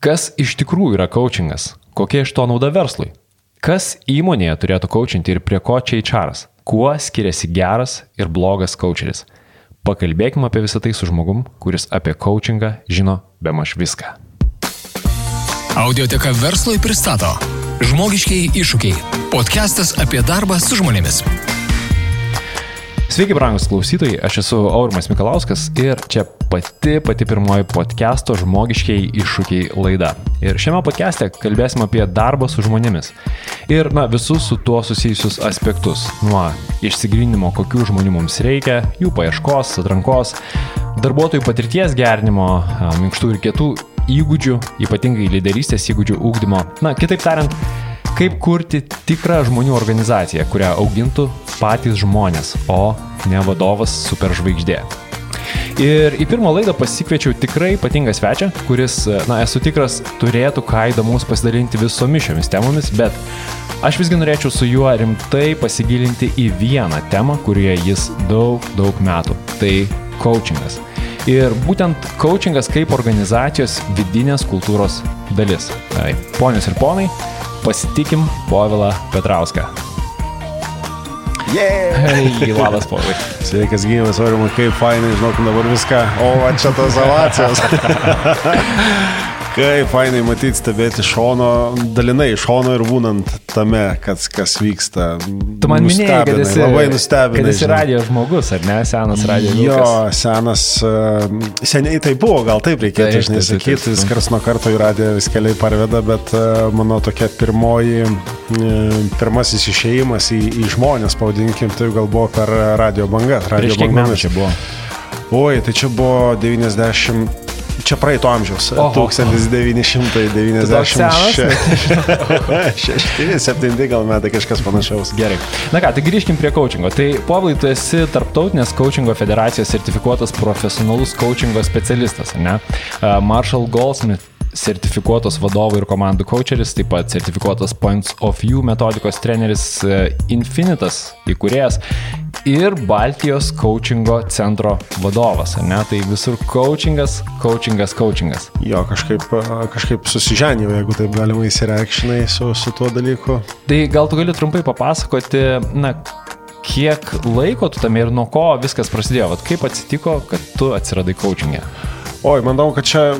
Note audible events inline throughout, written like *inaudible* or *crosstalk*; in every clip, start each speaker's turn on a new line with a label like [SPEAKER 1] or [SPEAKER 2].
[SPEAKER 1] Kas iš tikrųjų yra coachingas? Kokia iš to nauda verslui? Kas įmonėje turėtų coachinti ir prie ko čia įčaras? Kuo skiriasi geras ir blogas coacheris? Pakalbėkime apie visą tai su žmogum, kuris apie coachingą žino be maž viską.
[SPEAKER 2] Audioteka verslui pristato Žmogiškiai iššūkiai. Podcastas apie darbą su žmonėmis.
[SPEAKER 1] Sveiki, brangus klausytojai, aš esu Aurimas Mikalauskas ir čia pati, pati pirmoji podcast'o žmogiškiai iššūkiai laida. Ir šiame podcast'e kalbėsim apie darbą su žmonėmis. Ir, na, visus su tuo susijusius aspektus. Nuo išsigrinimo, kokių žmonių mums reikia, jų paieškos, atrankos, darbuotojų patirties gerinimo, minkštų ir kietų įgūdžių, ypatingai lyderystės įgūdžių ūkdymo. Na, kitaip tariant, kaip kurti tikrą žmonių organizaciją, kurią augintų patys žmonės, o ne vadovas superžvaigždė. Ir į pirmą laidą pasikviečiau tikrai ypatingą svečią, kuris, na, esu tikras, turėtų ką įdomus pasidalinti visomis šiomis temomis, bet aš visgi norėčiau su juo rimtai pasigilinti į vieną temą, kurioje jis daug, daug metų. Tai coachingas. Ir būtent coachingas kaip organizacijos vidinės kultūros dalis. Tai, ponios ir ponai, pasitikim Povilą Petrauską.
[SPEAKER 3] Yeah!
[SPEAKER 1] Labas, Povilai.
[SPEAKER 3] Sveikas gyvas, aurimai, kaip fainai, žinok, dabar viską. O, čia tos ovacijos. *laughs* Kaip fainai matyti, stebėti šono, dalinai šono ir būnant tame, kas, kas vyksta.
[SPEAKER 1] Tu man minėjai, kad esi,
[SPEAKER 3] labai nustebinai.
[SPEAKER 1] Kad esi radio žmogus, ar ne, senas radio žmogus.
[SPEAKER 3] Jo, senas, uh, seniai tai buvo, gal taip reikėtų, taip, žinai, sakyti, vis kars nuo karto į radiją vis keliai parveda, bet uh, mano tokia pirmoji, uh, pirmasis išėjimas į, į žmonės, pavadinkim, tai gal buvo per radio bangas.
[SPEAKER 1] Radio Prieš kiek metų čia buvo?
[SPEAKER 3] Oi, tai čia buvo 90 Čia praeito amžiaus. Oho. 1996. *laughs* gal metai kažkas panašaus.
[SPEAKER 1] Gerai. Na ką, tai grįžkim prie coachingo. Tai Povilai, tu esi Tarptautinės coachingo federacijos sertifikuotas profesionalus coachingo specialistas, ne? Marshall Goldsmith sertifikuotas vadovų ir komandų coacheris, taip pat sertifikuotas Points of View metodikos treneris Infinitas įkūrėjas ir Baltijos coachingo centro vadovas, ne? Tai visur coachingas, coachingas, coachingas.
[SPEAKER 3] Jo, kažkaip, kažkaip susiženėjau, jeigu taip galima įsireikšinai su, su tuo dalyku.
[SPEAKER 1] Tai gal tu gali trumpai papasakoti, na, kiek laiko tu tame ir nuo ko viskas prasidėjo, Vat kaip atsitiko, kad tu atsiradai coachingė? E?
[SPEAKER 3] Oi, manau, kad čia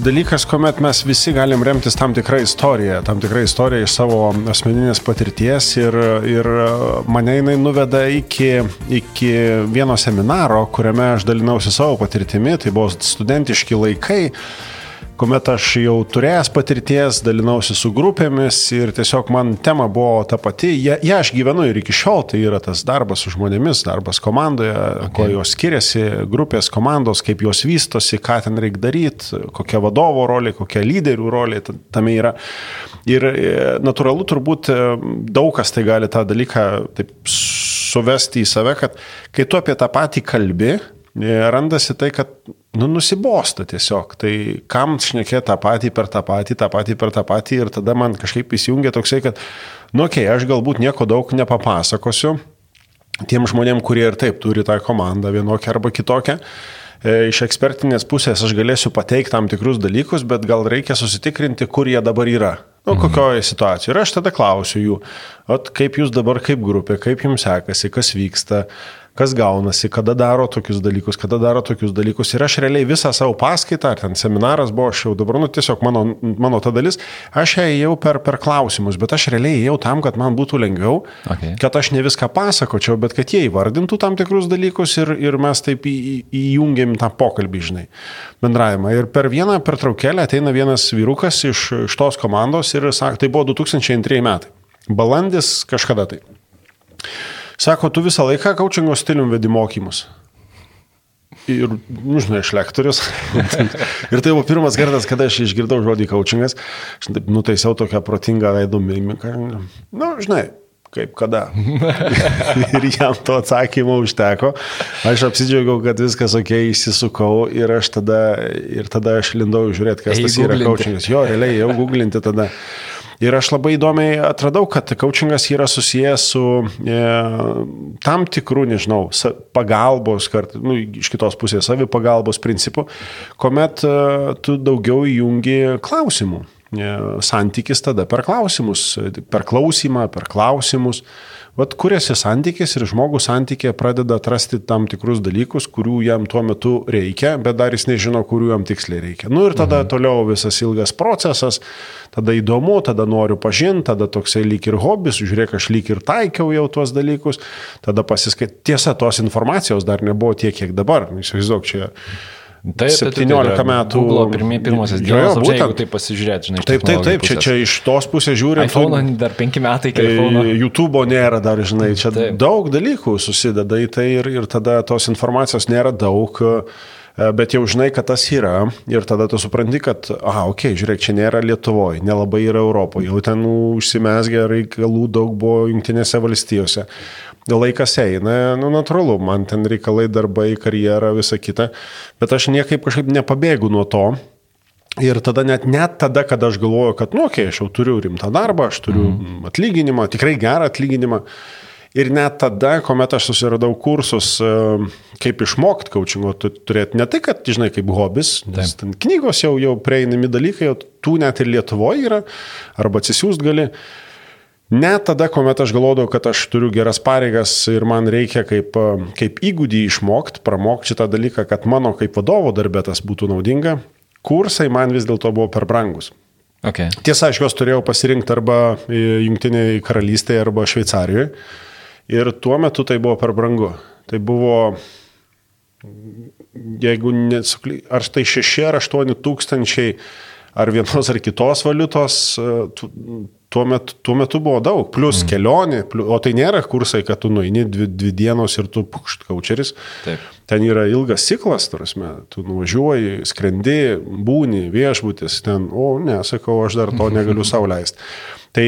[SPEAKER 3] dalykas, kuomet mes visi galim remtis tam tikrą istoriją, tam tikrą istoriją iš savo asmeninės patirties ir, ir mane jinai nuveda iki, iki vieno seminaro, kuriame aš dalinausi savo patirtimi, tai buvo studentiški laikai kuomet aš jau turėjęs patirties, dalinausi su grupėmis ir tiesiog man tema buvo ta pati. Ja, ja aš gyvenu ir iki šiol, tai yra tas darbas su žmonėmis, darbas komandoje, okay. kuo jos skiriasi, grupės, komandos, kaip jos vystosi, ką ten reikia daryti, kokia vadovo rolė, kokia lyderių rolė tame yra. Ir e, natūralu turbūt e, daug kas tai gali tą dalyką taip suvesti į save, kad kai tu apie tą patį kalbi, randasi tai, kad nu, nusibosta tiesiog. Tai kam šnekėti tą patį per tą patį, tą patį per tą patį ir tada man kažkaip įsijungia toksai, kad, nu, okei, okay, aš galbūt nieko daug nepapasakosiu tiem žmonėm, kurie ir taip turi tą komandą vienokią arba kitokią. E, iš ekspertinės pusės aš galėsiu pateikti tam tikrus dalykus, bet gal reikia susitikrinti, kur jie dabar yra. Nu, mhm. kokioje situacijoje. Ir aš tada klausiu jų, kaip jūs dabar kaip grupė, kaip jums sekasi, kas vyksta, kas gaunasi, kada daro tokius dalykus, kada daro tokius dalykus. Ir aš realiai visą savo paskaitą, ar ten seminaras buvo, aš jau dabar, nu tiesiog mano, mano ta dalis, aš ją įėjau per, per klausimus, bet aš realiai įėjau tam, kad man būtų lengviau, okay. kad aš ne viską pasakočiau, bet kad jie įvardintų tam tikrus dalykus ir, ir mes taip į, į, įjungiam tą pokalbį, žinai, bendravimą. Ir per vieną pertraukėlę ateina vienas vyrukas iš, iš tos komandos ir sako, tai buvo 2002 metai. Balandis kažkada tai. Sako, tu visą laiką coachingo stilium vedi mokymus. Ir, nu, žinai, aš lektorius. *laughs* ir tai buvo pirmas kartas, kada aš išgirdau žodį coachingas. Aš taip nutaisiau tokią protingą veido mimiką. Nu, žinai, kaip kada. *laughs* ir jam to atsakymo užteko. Aš apsidžiaugiau, kad viskas ok, įsisukau ir aš tada, ir tada aš lindau žiūrėti, kas Ei, tas yra coachingas. Jo, realiai jau googlinti tada. Ir aš labai įdomiai atradau, kad coachingas yra susijęs su e, tam tikrų, nežinau, pagalbos, kart, nu, iš kitos pusės savipagalbos principu, kuomet e, tu daugiau įjungi klausimų. E, santykis tada per klausimus, per klausimą, per klausimus. Vat kuriasi santykis ir žmogus santykė pradeda atrasti tam tikrus dalykus, kurių jam tuo metu reikia, bet dar jis nežino, kurių jam tiksliai reikia. Nu ir tada mhm. toliau visas ilgas procesas, tada įdomu, tada noriu pažinti, tada toksai lyg ir hobis, žiūrėk, aš lyg ir taikiau jau tuos dalykus, tada pasiskait. Tiesa, tos informacijos dar nebuvo tiek, kiek dabar. Įsivaizduok, čia
[SPEAKER 1] Taip,
[SPEAKER 3] 17 tai, tai, metų.
[SPEAKER 1] Google pirmie, pirmosios dienos, būtent, jeigu tai pasižiūrėti, žinai.
[SPEAKER 3] Taip, taip, taip, čia, čia iš tos pusės žiūrint.
[SPEAKER 1] iPhone dar 5 metai iki iPhone.
[SPEAKER 3] YouTube'o nėra dar, žinai, čia taip. daug dalykų susideda į tai ir, ir tada tos informacijos nėra daug. Bet jau žinai, kad tas yra ir tada tu supranti, kad, aha, okei, okay, žiūrėk, čia nėra Lietuvoje, nelabai yra Europoje, jau ten užsimesgė reikalų daug buvo Junktinėse valstijose laikas eina, nu, natūralu, man ten reikalai, darbai, karjera, visa kita, bet aš niekaip kažkaip nepabėgu nuo to. Ir tada net, net tada, kada aš galvoju, kad, nu, okei, okay, aš jau turiu rimtą darbą, aš turiu mm. atlyginimą, tikrai gerą atlyginimą. Ir net tada, kuomet aš susiradau kursus, kaip išmokti coachingo, tu turėti ne tai, kad, žinai, kaip hobis, nes Taip. ten knygos jau, jau prieinami dalykai, tų net ir Lietuvoje yra, arba atsisiųst gali. Net tada, kuomet aš galvodavau, kad aš turiu geras pareigas ir man reikia kaip, kaip įgūdį išmokti, pramokti šitą dalyką, kad mano kaip vadovo darbė tas būtų naudinga, kursai man vis dėlto buvo per brangus.
[SPEAKER 1] Okay.
[SPEAKER 3] Tiesa, aš juos turėjau pasirinkti arba Junktinėje karalystėje, arba Šveicarijoje. Ir tuo metu tai buvo per brangu. Tai buvo, jeigu nesukly, ar tai 6 ar 8 tūkstančiai ar vienos ar kitos valiutos, tuo metu, tuo metu buvo daug, plus mm. kelionė, plus, o tai nėra kursai, kad tu nueini dvi, dvi dienos ir tu pukšt kaučeris. Taip. Ten yra ilgas ciklas, tarsi, tu nuvažiuoji, skrendi, būni, viešbutis, ten, o ne, sakau, aš dar to negaliu sauliaisti. Tai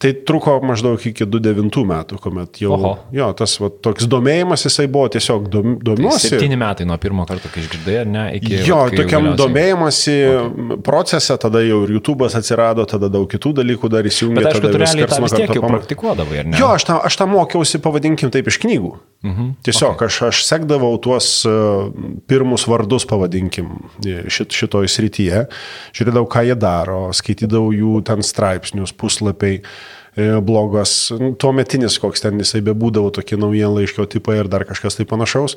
[SPEAKER 3] Tai truko maždaug iki 2009 metų, kuomet jau... Oho. Jo, tas va, toks domėjimas jisai buvo tiesiog dom, domiuosi.
[SPEAKER 1] Tai septyni metai nuo pirmo karto, kai išgirdai, ar ne? Iki,
[SPEAKER 3] jo, va, tokiam galiausiai... domėjimasi okay. procese, tada jau ir YouTube'as atsirado, tada daug kitų dalykų dar įsijungė.
[SPEAKER 1] Bet aišku, tu realiai tą vis tiek jau praktikuodavai, ar ne?
[SPEAKER 3] Jo, aš tą, aš tą mokiausi, pavadinkim taip, iš knygų. Mhm. Tiesiog okay. aš, aš sekdavau tuos uh, pirmus vardus, pavadinkim, šit, šitoj srityje, žiūrėdavau, ką jie daro, skaitydavau jų ten straipsnius, puslapiai. E, blogas, tuo metinis, koks ten jisai bebūdavo, tokie naujienlaiškio tipai ir dar kažkas tai panašaus.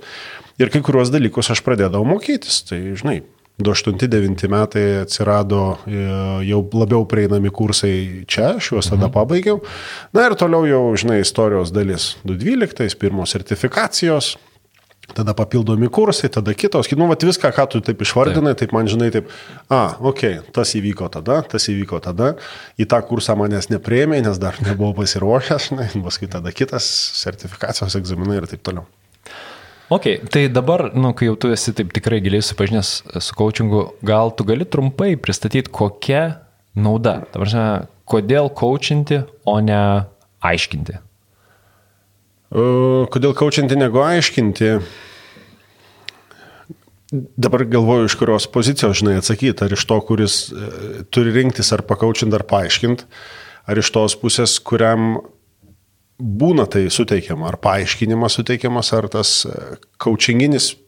[SPEAKER 3] Ir kai kuriuos dalykus aš pradėdavau mokytis, tai žinai. 28-9 metai atsirado e, jau labiau prieinami kursai čia, aš juos tada mhm. pabaigiau. Na ir toliau jau, žinai, istorijos dalis. 2012, pirmos sertifikacijos, tada papildomi kursai, tada kitos, nu, vat viską, ką tu taip išvardinai, taip, taip man žinai, taip, a, okay, tas įvyko tada, tas įvyko tada, į tą kursą manęs neprieimė, nes dar *laughs* nebuvau pasiruošęs, žinai, paskui tada kitas sertifikacijos egzaminai ir taip toliau.
[SPEAKER 1] Ok, tai dabar, nu, kai jau tu esi taip tikrai giliai supažinęs su coachingu, gal tu gali trumpai pristatyti, kokia nauda, ta prasme, kodėl coachinti, o ne aiškinti?
[SPEAKER 3] Kodėl kaučianti negu aiškinti? Dabar galvoju, iš kurios pozicijos, žinai, atsakyti, ar iš to, kuris e, turi rinktis ar pakaučinti, ar paaiškinti, ar iš tos pusės, kuriam būna tai suteikiama, ar paaiškinimas suteikiamas, ar tas e,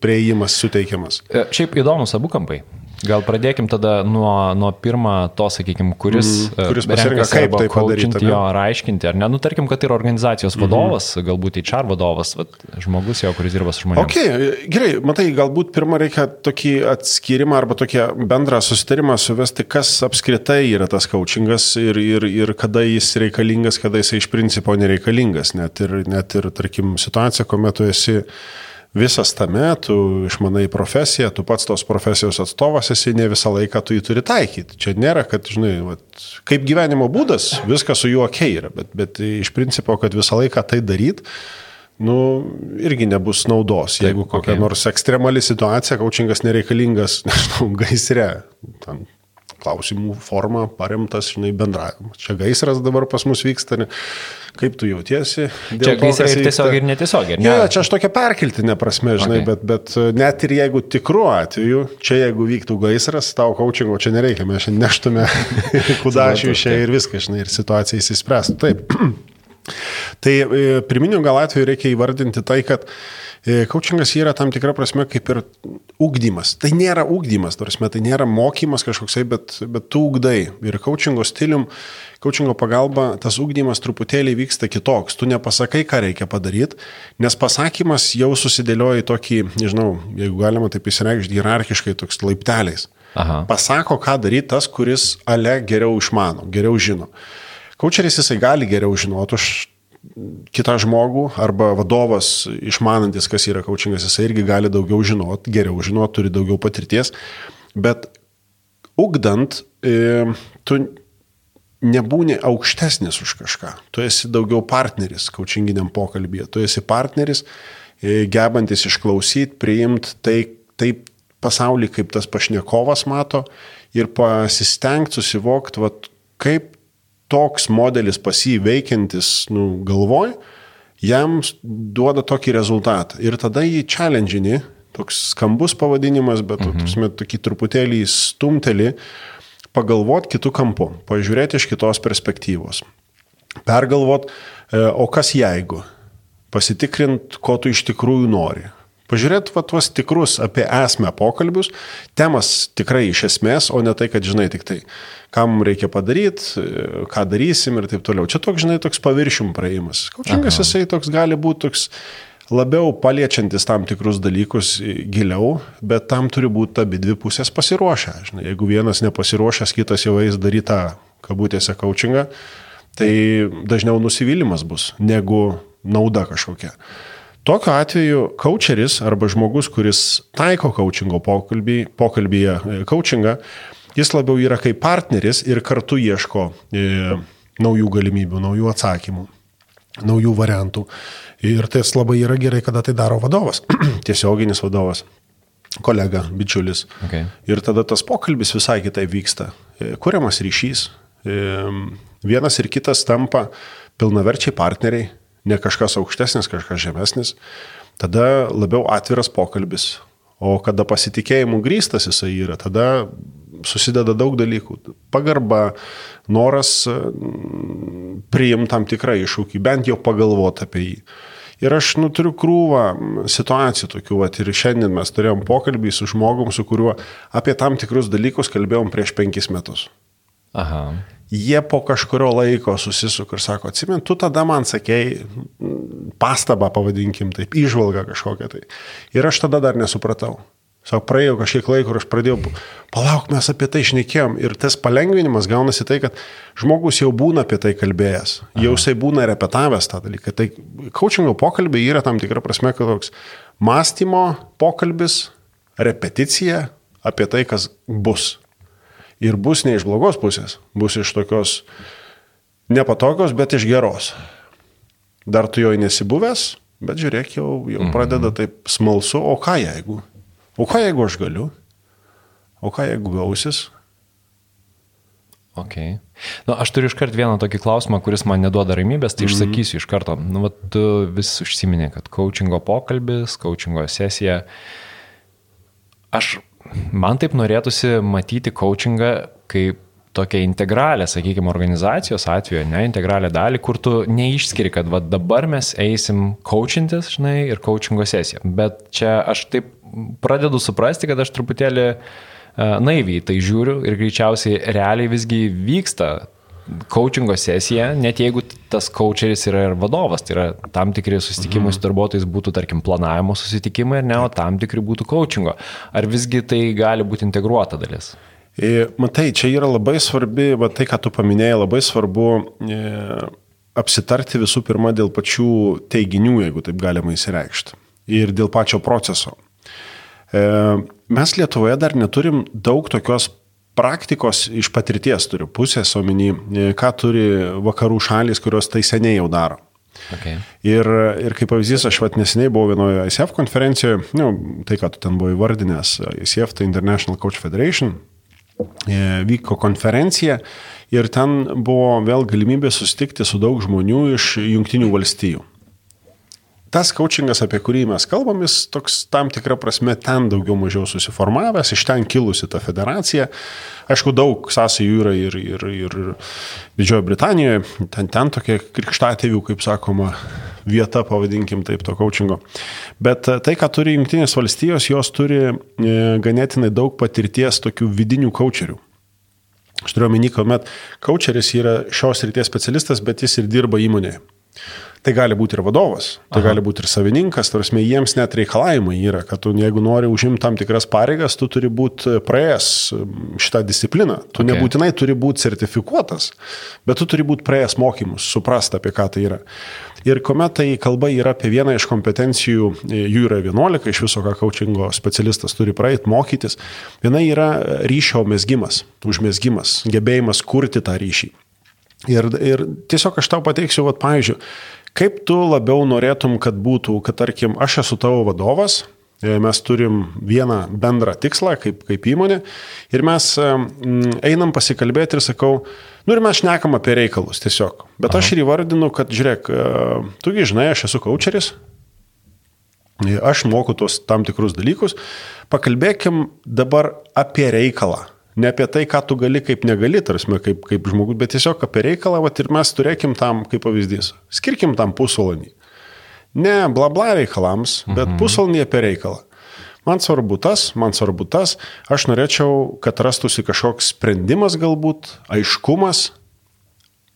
[SPEAKER 3] prieimas suteikiamas.
[SPEAKER 1] E, šiaip įdomus abu kampai. Gal pradėkim tada nuo, nuo pirmą to, sakykime, kuris,
[SPEAKER 3] mm, kuris pasirenka kaip tai padaryti.
[SPEAKER 1] Jo, ar aiškinti, ar ne. Nu, tarkim, kad yra organizacijos mhm. vadovas, mm -hmm. galbūt HR vadovas, vat, žmogus jau, kuris dirba su žmonėmis.
[SPEAKER 3] Ok, gerai, matai, galbūt pirmą reikia tokį atskirimą arba tokį bendrą susitarimą suvesti, kas apskritai yra tas coachingas ir, ir, ir kada jis reikalingas, kada jis iš principo nereikalingas. Net ir, net ir tarkim, situacija, kuomet tu esi visas tame, tu išmanai profesiją, tu pats tos profesijos atstovas esi, ne visą laiką tu jį turi taikyti. Čia nėra, kad, žinai, vat, kaip gyvenimo būdas, viskas su juo ok yra, bet, bet iš principo, kad visą laiką tai daryt, nu, irgi nebus naudos. Jeigu kokia okay. nors ekstremali situacija, kaučingas nereikalingas, *laughs* nežinau, gaisre, ten klausimų forma paremtas, žinai, bendravimas. Čia gaisras dabar pas mus vyksta, ne? kaip tu jautiesi.
[SPEAKER 1] Čia gaisrai ir tiesiog ir netiesiog, ne?
[SPEAKER 3] Ne, čia aš tokia perkeltinė prasme, žinai, okay. bet, bet net ir jeigu tikru atveju, čia jeigu vyktų gaisras, tau coachingo čia nereikia, mes šiandien neštume *laughs* kudašių čia ir viską, žinai, ir situacija įsispręstų. Taip. *clears throat* tai e, pirminių gal atveju reikia įvardinti tai, kad Coachingas yra tam tikra prasme kaip ir ugdymas. Tai nėra ugdymas, tarsi, tai nėra mokymas kažkoksai, bet, bet tu ugdai. Ir coachingo stilium, coachingo pagalba tas ugdymas truputėlį vyksta kitoks. Tu nepasakai, ką reikia padaryti, nes pasakymas jau susidėlioja į tokį, nežinau, jeigu galima taip įsireikšti, hierarchiškai toks laipteliais. Aha. Pasako, ką daryti tas, kuris ale geriau išmano, geriau žino. Coacheris jisai gali geriau žinoti už kitą žmogų arba vadovas išmanantis, kas yra coachingas, jisai irgi gali daugiau žinot, geriau žinot, turi daugiau patirties, bet ugdant, e, tu nebūni aukštesnis už kažką, tu esi daugiau partneris coachinginiam pokalbėje, tu esi partneris, e, gebantis išklausyti, priimti tai, taip pasaulį, kaip tas pašnekovas mato ir pasistengti susivokti, kaip toks modelis pasiveikiantis nu, galvoj, jam duoda tokį rezultatą. Ir tada jį challengini, toks skambus pavadinimas, bet mhm. tusime, tokį truputėlį stumtelį, pagalvot kitų kampų, pažiūrėti iš kitos perspektyvos. Pergalvot, e, o kas jeigu, pasitikrint, ko tu iš tikrųjų nori. Pažiūrėt va tuos tikrus apie esmę pokalbius, temas tikrai iš esmės, o ne tai, kad žinai tik tai, kam reikia padaryti, ką darysim ir taip toliau. Čia toks, žinai, toks paviršium praėjimas. Kaučingas jisai toks gali būti toks labiau paliečiantis tam tikrus dalykus giliau, bet tam turi būti abi dvi pusės pasiruošę. Žinai, jeigu vienas nepasiruošęs, kitas jau eis daryti tą kabutėse kaučingą, tai dažniau nusivylimas bus negu nauda kažkokia. Tokiu atveju coacheris arba žmogus, kuris taiko coachingo pokalbį, pokalbėje coachingą, jis labiau yra kaip partneris ir kartu ieško e, naujų galimybių, naujų atsakymų, naujų variantų. Ir tai labai yra gerai, kada tai daro vadovas, *clears throat* tiesioginis vadovas kolega, bičiulis. Okay. Ir tada tas pokalbis visai kitai vyksta. E, kuriamas ryšys. E, vienas ir kitas tampa pilnaverčiai partneriai ne kažkas aukštesnis, kažkas žemesnis, tada labiau atviras pokalbis. O kada pasitikėjimų grįstas jisai yra, tada susideda daug dalykų. Pagarba, noras mm, priimti tam tikrą iššūkį, bent jau pagalvoti apie jį. Ir aš nu, turiu krūvą situacijų tokių, vat, ir šiandien mes turėjom pokalbį su žmogum, su kuriuo apie tam tikrus dalykus kalbėjom prieš penkis metus. Aha jie po kažkurio laiko susisuka ir sako, atsimint, tu tada man sakėjai pastabą, pavadinkim taip, išvalgą kažkokią tai. Ir aš tada dar nesupratau. Sako, praėjo kažkiek laiko ir aš pradėjau, palauk, mes apie tai šnekėjom. Ir tas palengvinimas gaunasi tai, kad žmogus jau būna apie tai kalbėjęs, jau jisai būna repetavęs tą dalyką. Tai coachingo pokalbiai yra tam tikra prasme, kad toks mąstymo pokalbis, repeticija apie tai, kas bus ir bus ne iš blogos pusės, bus iš tokios nepatogios, bet iš geros. Dar tu jo nesibuvęs, bet žiūrėk, jau, jau mhm. pradeda taip smalsu, o ką jeigu? O ką jeigu aš galiu? O ką jeigu gausis?
[SPEAKER 1] Ok. Nu, aš turiu iškart vieną tokį klausimą, kuris man neduoda ramybės, tai mm -hmm. išsakysiu iš karto. Nu, vat, tu vis užsiminė, kad coachingo pokalbis, coachingo sesija. Aš man taip norėtųsi matyti coachingą kaip tokią integralią, sakykime, organizacijos atveju, ne integralią dalį, kur tu neišskiri, kad va, dabar mes eisim coachintis, žinai, ir coachingo sesiją. Bet čia aš taip pradedu suprasti, kad aš truputėlį uh, naiviai tai žiūriu ir greičiausiai realiai visgi vyksta coachingo sesija, net jeigu tas coacheris yra ir vadovas, tai yra tam tikri susitikimai mhm. su darbuotojais būtų, tarkim, planavimo susitikimai, ne, o tam tikri būtų coachingo. Ar visgi tai gali būti integruota dalis?
[SPEAKER 3] E, matai, čia yra labai svarbi, va, tai ką tu paminėjai, labai svarbu e, apsitarti visų pirma dėl pačių teiginių, jeigu taip galima įsireikšti, ir dėl pačio proceso. E, mes Lietuvoje dar neturim daug tokios praktikos iš patirties turiu pusės omeny, e, ką turi vakarų šalis, kurios tai seniai jau daro. Okay. Ir, ir kaip pavyzdys, aš vat neseniai buvau vienoje ICF konferencijoje, nu, tai ką tu ten buvai įvardinęs, ICF tai International Coach Federation, e, vyko konferencija ir ten buvo vėl galimybė susitikti su daug žmonių iš Junktinių valstijų tas coachingas, apie kurį mes kalbam, jis toks tam tikrą prasme ten daugiau mažiau susiformavęs, iš ten kilusi ta federacija. Aišku, daug sąsajų yra ir, ir, ir Didžiojo Britanijoje, ten, ten tokie krikštatėvių, kaip sakoma, vieta, pavadinkim taip, to coachingo. Bet e, tai, ką turi Junktinės valstijos, jos turi e, ganėtinai daug patirties tokių vidinių coacherių. Aš turiu omeny, kuomet coacheris yra šios ryties specialistas, bet jis ir dirba įmonėje. Tai gali būti ir vadovas, tai Aha. gali būti ir savininkas, tarsi jiems net reikalavimai yra, kad tu jeigu nori užimti tam tikras pareigas, tu turi būti praėjęs šitą discipliną. Tu okay. nebūtinai turi būti sertifikuotas, bet tu turi būti praėjęs mokymus, suprast apie ką tai yra. Ir kuomet tai kalba yra apie vieną iš kompetencijų, jų yra 11, iš viso ką coachingo specialistas turi praeiti, mokytis, viena yra ryšio mesgymas, užmesgymas, gebėjimas kurti tą ryšį. Ir, ir tiesiog aš tau pateiksiu, vat, pavyzdžiui, Kaip tu labiau norėtum, kad būtų, kad tarkim, aš esu tavo vadovas, e, mes turim vieną bendrą tikslą kaip, kaip įmonė ir mes e, einam pasikalbėti ir sakau, nu ir mes šnekam apie reikalus tiesiog. Bet Aha. aš ir įvardinu, kad žiūrėk, e, tugi žinai, aš esu coacheris, aš moku tuos tam tikrus dalykus, pakalbėkim dabar apie reikalą ne apie tai, ką tu gali, kaip negali, tarsi, kaip, kaip žmogus, bet tiesiog apie reikalą, vat, ir mes turėkim tam, kaip pavyzdys, skirkim tam pusvalandį. Ne bla bla reikalams, bet mhm. pusvalandį apie reikalą. Man svarbu tas, man svarbu tas, aš norėčiau, kad rastųsi kažkoks sprendimas galbūt, aiškumas.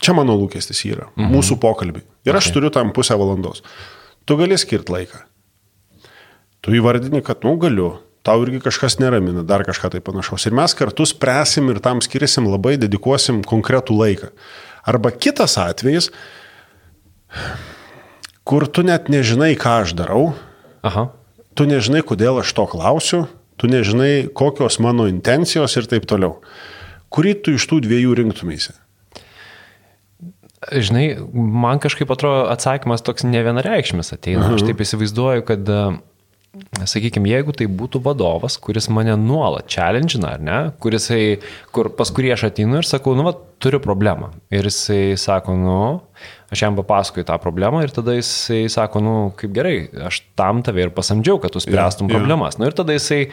[SPEAKER 3] Čia mano lūkestis yra, mhm. mūsų pokalbiai. Ir okay. aš turiu tam pusę valandos. Tu gali skirti laiką. Tu įvardini, kad, nu, galiu, tau irgi kažkas neramina, dar kažką tai panašaus. Ir mes kartu spręsim ir tam skirisim labai, dedikuosim konkretų laiką. Arba kitas atvejis, kur tu net nežinai, ką aš darau, Aha. tu nežinai, kodėl aš to klausiu, tu nežinai, kokios mano intencijos ir taip toliau. Kurį tu iš tų dviejų rinktumėsi?
[SPEAKER 1] Žinai, man kažkaip atrodo atsakymas toks ne vienareikšmis ateina. Aha. Aš taip įsivaizduoju, kad sakykime, jeigu tai būtų vadovas, kuris mane nuolat challengeina, ar ne, kuris, kur, pas kurį aš ateinu ir sakau, nu, va, turiu problemą. Ir jisai sako, nu, aš jam papasakoju tą problemą ir tada jisai sako, nu, kaip gerai, aš tam tave ir pasamdžiau, kad tu spręstum yeah, problemas. Yeah. Nu, ir tada jisai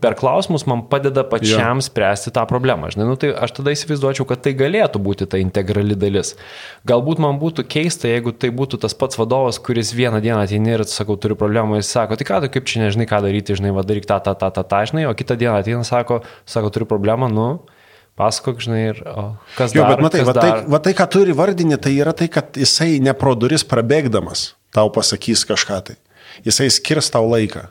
[SPEAKER 1] per klausimus man padeda pačiam ja. spręsti tą problemą. Žinai, nu, tai aš tada įsivaizduočiau, kad tai galėtų būti ta integrali dalis. Galbūt man būtų keista, jeigu tai būtų tas pats vadovas, kuris vieną dieną ateina ir sakau, turiu problemą, jis sako, tai ką tu kaip čia nežinai, ką daryti, žinai, va daryk tą, tą, tą, tą, tą, žinai, o kitą dieną ateina, sako, sako, turiu problemą, nu, pasakok, žinai, ir o, kas jo, dar.
[SPEAKER 3] Bet matai, va tai, va tai, ką turi vardinį, tai yra tai, kad jisai ne pro duris prabėgdamas tau pasakys kažką tai. Jisai skirs tau laiką.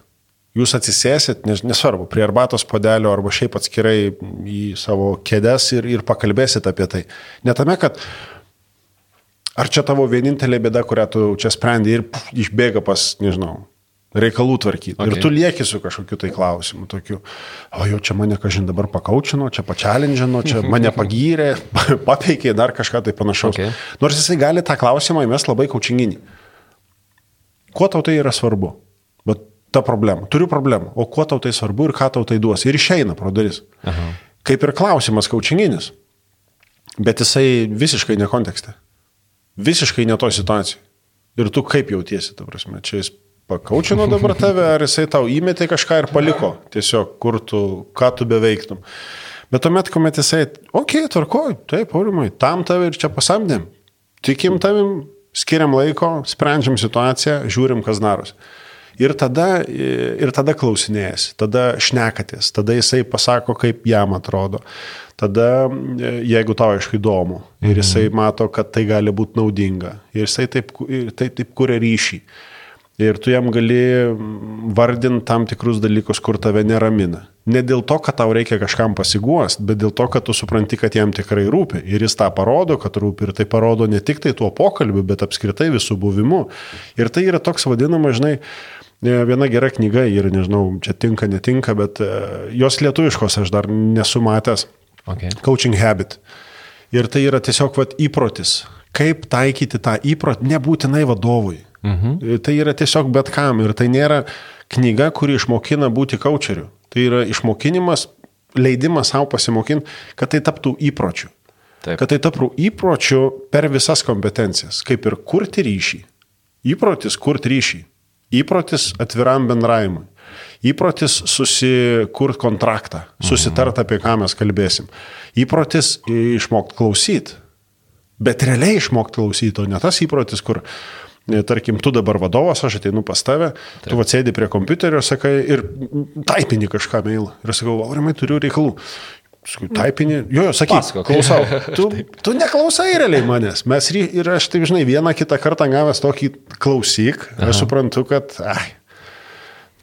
[SPEAKER 3] Jūs atsisėsit, nes, nesvarbu, prie arbatos podelio arba šiaip atskirai į savo kėdes ir, ir pakalbėsit apie tai. Netame, kad ar čia tavo vienintelė bėda, kurią tu čia sprendi ir puf, išbėga pas, nežinau, reikalų tvarkyti. Okay. Ir tu lieki su kažkokiu tai klausimu, tokiu, o jau čia mane kažin dabar pakaučino, čia pačialindžino, čia *laughs* mane pagyrė, *laughs* papeikė dar kažką tai panašaus. Okay. Nors jisai gali tą klausimą įmest labai kaučinginį. Kuo tau tai yra svarbu? Ta problema. Turiu problemą. O kuo tau tai svarbu ir ką tau tai duos? Ir išeina pro duris. Aha. Kaip ir klausimas kaučinginis. Bet jisai visiškai ne kontekste. Visiškai ne to situacijai. Ir tu kaip jautiesi, ta prasme, čia jis pakaučino dabar tave, ar jisai tau įmetė kažką ir paliko, tiesiog kur tu, ką tu beveiktum. Bet tuomet, kuomet jisai, okei, okay, tvarkoj, taip, aurimai, tam tave ir čia pasamdėm. Tikim tavim, skiriam laiko, sprendžiam situaciją, žiūrim, kas darosi. Ir tada, ir tada klausinėjasi, tada šnekatės, tada jisai pasako, kaip jam atrodo. Tada, jeigu tau aišku įdomu ir mhm. jisai mato, kad tai gali būti naudinga ir jisai taip, taip, taip kuria ryšį. Ir tu jam gali vardinti tam tikrus dalykus, kur tave neramina. Ne dėl to, kad tau reikia kažkam pasiguost, bet dėl to, kad tu supranti, kad jam tikrai rūpi. Ir jis tą parodo, kad rūpi. Ir tai parodo ne tik tai tuo pokalbiu, bet apskritai visų buvimu. Ir tai yra toks vadinamas, žinai, Viena gera knyga ir nežinau, čia tinka, netinka, bet e, jos lietuviškos aš dar nesu matęs. Okay. Coaching habit. Ir tai yra tiesiog vat, įprotis. Kaip taikyti tą įprotį, nebūtinai vadovui. Mhm. Tai yra tiesiog bet kam. Ir tai nėra knyga, kuri išmokina būti coacheriu. Tai yra išmokinimas leidimas savo pasimokinti, kad tai taptų įpročiu.
[SPEAKER 1] Taip.
[SPEAKER 3] Kad tai taptų įpročiu per visas kompetencijas, kaip ir kurti ryšį. Įprotis kurti ryšį. Įprotis atviram bendravimui. Įprotis susikurt kontraktą, susitart apie ką mes kalbėsim. Įprotis išmokti klausyti. Bet realiai išmokti klausyti, o ne tas įprotis, kur, e, tarkim, tu dabar vadovas, aš ateinu pas tave, Taip. tu atsėdi prie kompiuterio, sakai, ir taipini kažką mailą. Ir sakau, aurimai, turiu reikalų. Sakau, taipini, jo, jo, sakyk,
[SPEAKER 1] Pasakok.
[SPEAKER 3] klausau. *laughs* Tu, tu neklausai realiai manęs. Mes ry- ir aš taip žinai, vieną kitą kartą gavęs tokį klausyk, aš suprantu, kad, ai,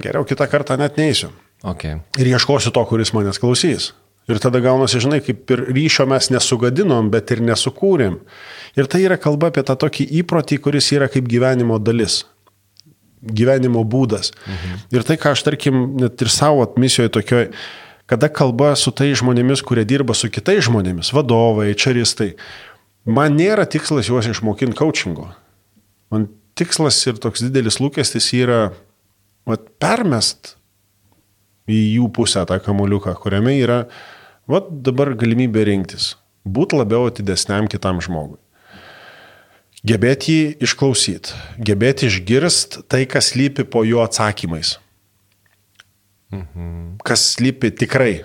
[SPEAKER 3] geriau kitą kartą net neįsiu.
[SPEAKER 1] Okay.
[SPEAKER 3] Ir ieškosiu to, kuris manęs klausys. Ir tada gaunasi, žinai, kaip ir ryšio mes nesugadinom, bet ir nesukūrėm. Ir tai yra kalba apie tą tokį įprotį, kuris yra kaip gyvenimo dalis. Gyvenimo būdas. Mhm. Ir tai, ką aš tarkim, net ir savo misijoje tokioj, kada kalba su tai žmonėmis, kurie dirba su kitais žmonėmis, vadovai, čaristai, man nėra tikslas juos išmokinti coachingo. Man tikslas ir toks didelis lūkestis yra vat, permest į jų pusę tą kamoliuką, kuriame yra, va dabar galimybė rinktis, būti labiau atidesniam kitam žmogui. Gebėti jį išklausyti, gebėti išgirst tai, kas lypi po jo atsakymais. Mhm. Kas lypi tikrai.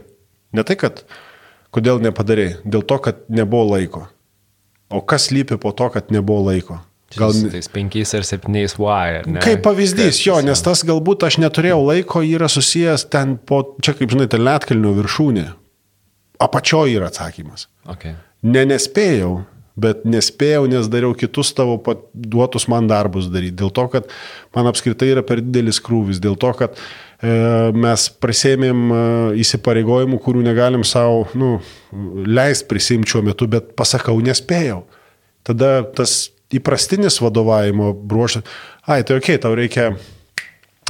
[SPEAKER 3] Ne tai, kad kodėl nepadarai, dėl to, kad nebuvo laiko. O kas lypi po to, kad nebuvo laiko.
[SPEAKER 1] Gal tais penkiais ar septyniais ar ne?
[SPEAKER 3] Kaip pavyzdys, jo, nes tas galbūt aš neturėjau laiko, yra susijęs ten po, čia kaip žinai, ten Lietkalnio viršūnė. Apačioje yra atsakymas.
[SPEAKER 1] Okay.
[SPEAKER 3] Ne nespėjau, bet nespėjau, nes dariau kitus tavo duotus man darbus daryti. Dėl to, kad man apskritai yra per didelis krūvis. Dėl to, kad e, mes prisėmėm e, įsipareigojimų, kurių negalim savo nu, leisti prisimti šiuo metu, bet pasakau, nespėjau. Tada tas įprastinis vadovavimo bruožas, ai, tai ok, tau reikia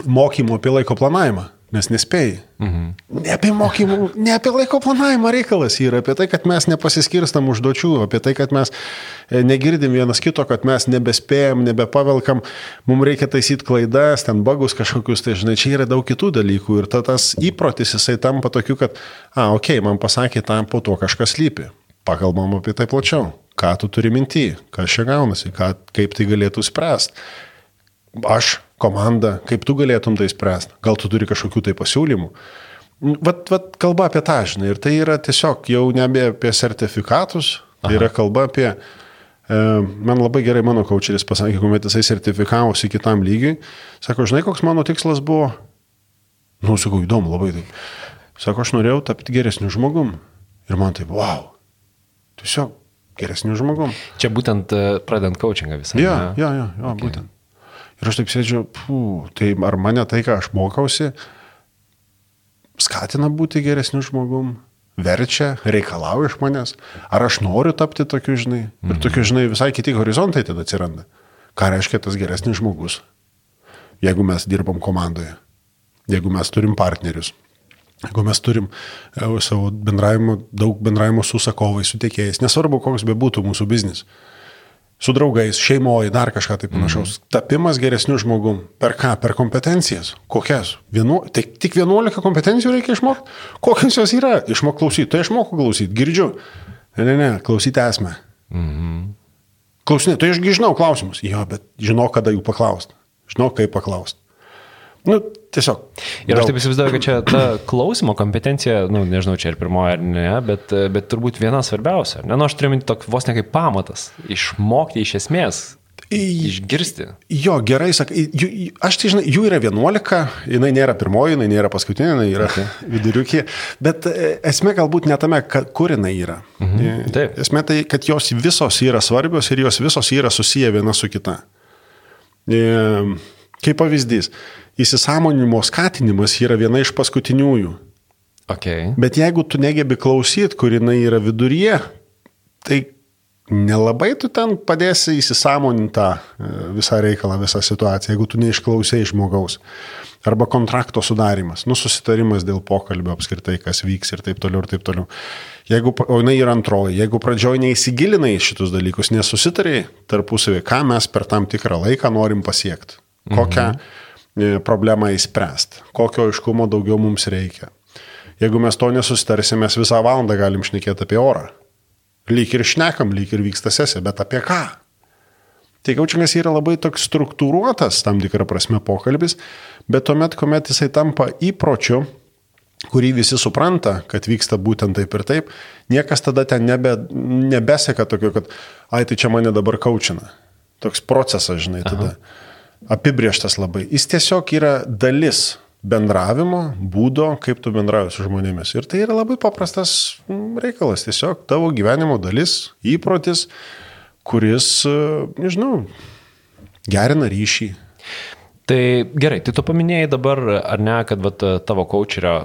[SPEAKER 3] mokymų apie laiko planavimą, nes nespėjai. Mhm. Ne apie mokymų, ne apie laiko planavimą reikalas yra, apie tai, kad mes nepasiskirstam užduočių, apie tai, kad mes e, negirdim vienas kito, kad mes nebespėjam, nebepavelkam, mums reikia taisyti klaidas, ten bagus kažkokius, tai žinai, čia yra daug kitų dalykų ir ta, tas įprotis jisai tampa tokiu, kad, a, ok, man pasakė, tam po to kažkas lypi. Pakalbam apie tai plačiau. Ką tu turi minty, kas čia gaunasi, ką, kaip tai galėtų spręsti. Aš, komanda, kaip tu galėtum tai spręsti. Gal tu turi kažkokių tai pasiūlymų. Vat, vat kalba apie tą, žinai, ir tai yra tiesiog jau nebe apie sertifikatus, tai yra kalba apie, e, man labai gerai mano kočeris pasakė, kuomet jisai sertifikavosi kitam lygiui, sako, žinai, koks mano tikslas buvo? Nu, sakau, įdomu, labai taip. Sako, aš norėjau tapti geresniu žmogum. Ir man taip, wow, tiesiog geresniu žmogum.
[SPEAKER 1] Čia būtent e, pradant coachingą visą.
[SPEAKER 3] Jo,
[SPEAKER 1] ne?
[SPEAKER 3] jo, jo, jo okay. būtent. Ir aš taip sėdžiu, pū, tai ar mane tai, ką aš mokausi, skatina būti geresniu žmogum, verčia, reikalauja iš manęs, ar aš noriu tapti tokiu, žinai. Ir tokiu, žinai, visai kiti horizontai tada atsiranda. Ką reiškia tas geresnis žmogus, jeigu mes dirbam komandoje, jeigu mes turim partnerius. Jeigu mes turim e, savo bendravimo, daug bendravimo su sakovais, su tiekėjais, nesvarbu, koks bebūtų mūsų biznis, su draugais, šeimoje, dar kažką tai panašaus. Mm. Tapimas geresniu žmogum. Per ką? Per kompetencijas. Kokias? Vienu, tai tik 11 kompetencijų reikia išmokti? Kokios jos yra? Išmok klausyti. Tai išmoku klausyti. Girdžiu. Ne, ne, ne, klausyti esmę.
[SPEAKER 1] Mhm.
[SPEAKER 3] Klausinė, tai ašgi žinau klausimus. Jo, bet žinau, kada jų paklausti. Žinau, kaip paklausti. Nu, tiesiog.
[SPEAKER 1] Ir aš
[SPEAKER 3] daug.
[SPEAKER 1] taip įsivaizduoju, kad čia ta klausimo kompetencija, nu, nežinau, čia ir pirmoji ar ne, bet, bet turbūt viena svarbiausia. Ne, nu, aš turiu minti tokį vos ne kaip pamatas. Išmokti iš esmės. Išgirsti.
[SPEAKER 3] Jo, gerai, sakai, aš tai žinai, jų yra 11, jinai nėra pirmoji, jinai nėra paskutinė, jinai yra okay. viduriukė, bet e, esmė galbūt ne tame, kur jinai yra. Mhm.
[SPEAKER 1] Taip.
[SPEAKER 3] Esmė tai, kad jos visos yra svarbios ir jos visos yra susiję viena su kita. Kaip pavyzdys, įsisamonimo skatinimas yra viena iš paskutiniųjų.
[SPEAKER 1] Okay.
[SPEAKER 3] Bet jeigu tu negebi klausyti, kur jinai yra viduryje, tai nelabai tu ten padėsi įsisamoninti tą e, visą reikalą, visą situaciją, jeigu tu neišklausai žmogaus. Arba kontrakto sudarimas, nu susitarimas dėl pokalbio apskritai, kas vyks ir taip toliau ir taip toliau. Jeigu, o jinai yra antroji, jeigu pradžioj neįsigilinai šitus dalykus, nesusitariai tarpusavį, ką mes per tam tikrą laiką norim pasiekti, kokią mhm. Problemą įspręsti, kokio aiškumo daugiau mums reikia. Jeigu mes to nesusitarsime, mes visą valandą galim šnekėti apie orą. Lyg ir šnekam, lyg ir vyksta sesija, bet apie ką? Tai coachingas yra labai toks struktūruotas tam tikrą prasme pokalbis, bet tuomet, kuomet jisai tampa įpročiu, kurį visi supranta, kad vyksta būtent taip ir taip, niekas tada ten nebe, nebeseka tokio, kad, ai, tai čia mane dabar kaučina. Toks procesas, žinai, tada. Aha. Apibrieštas labai. Jis tiesiog yra dalis bendravimo, būdo, kaip tu bendrauji su žmonėmis. Ir tai yra labai paprastas reikalas, tiesiog tavo gyvenimo dalis, įprotis, kuris, nežinau, gerina ryšį.
[SPEAKER 1] Tai gerai, tai tu paminėjai dabar, ar ne, kad vat, tavo kočerio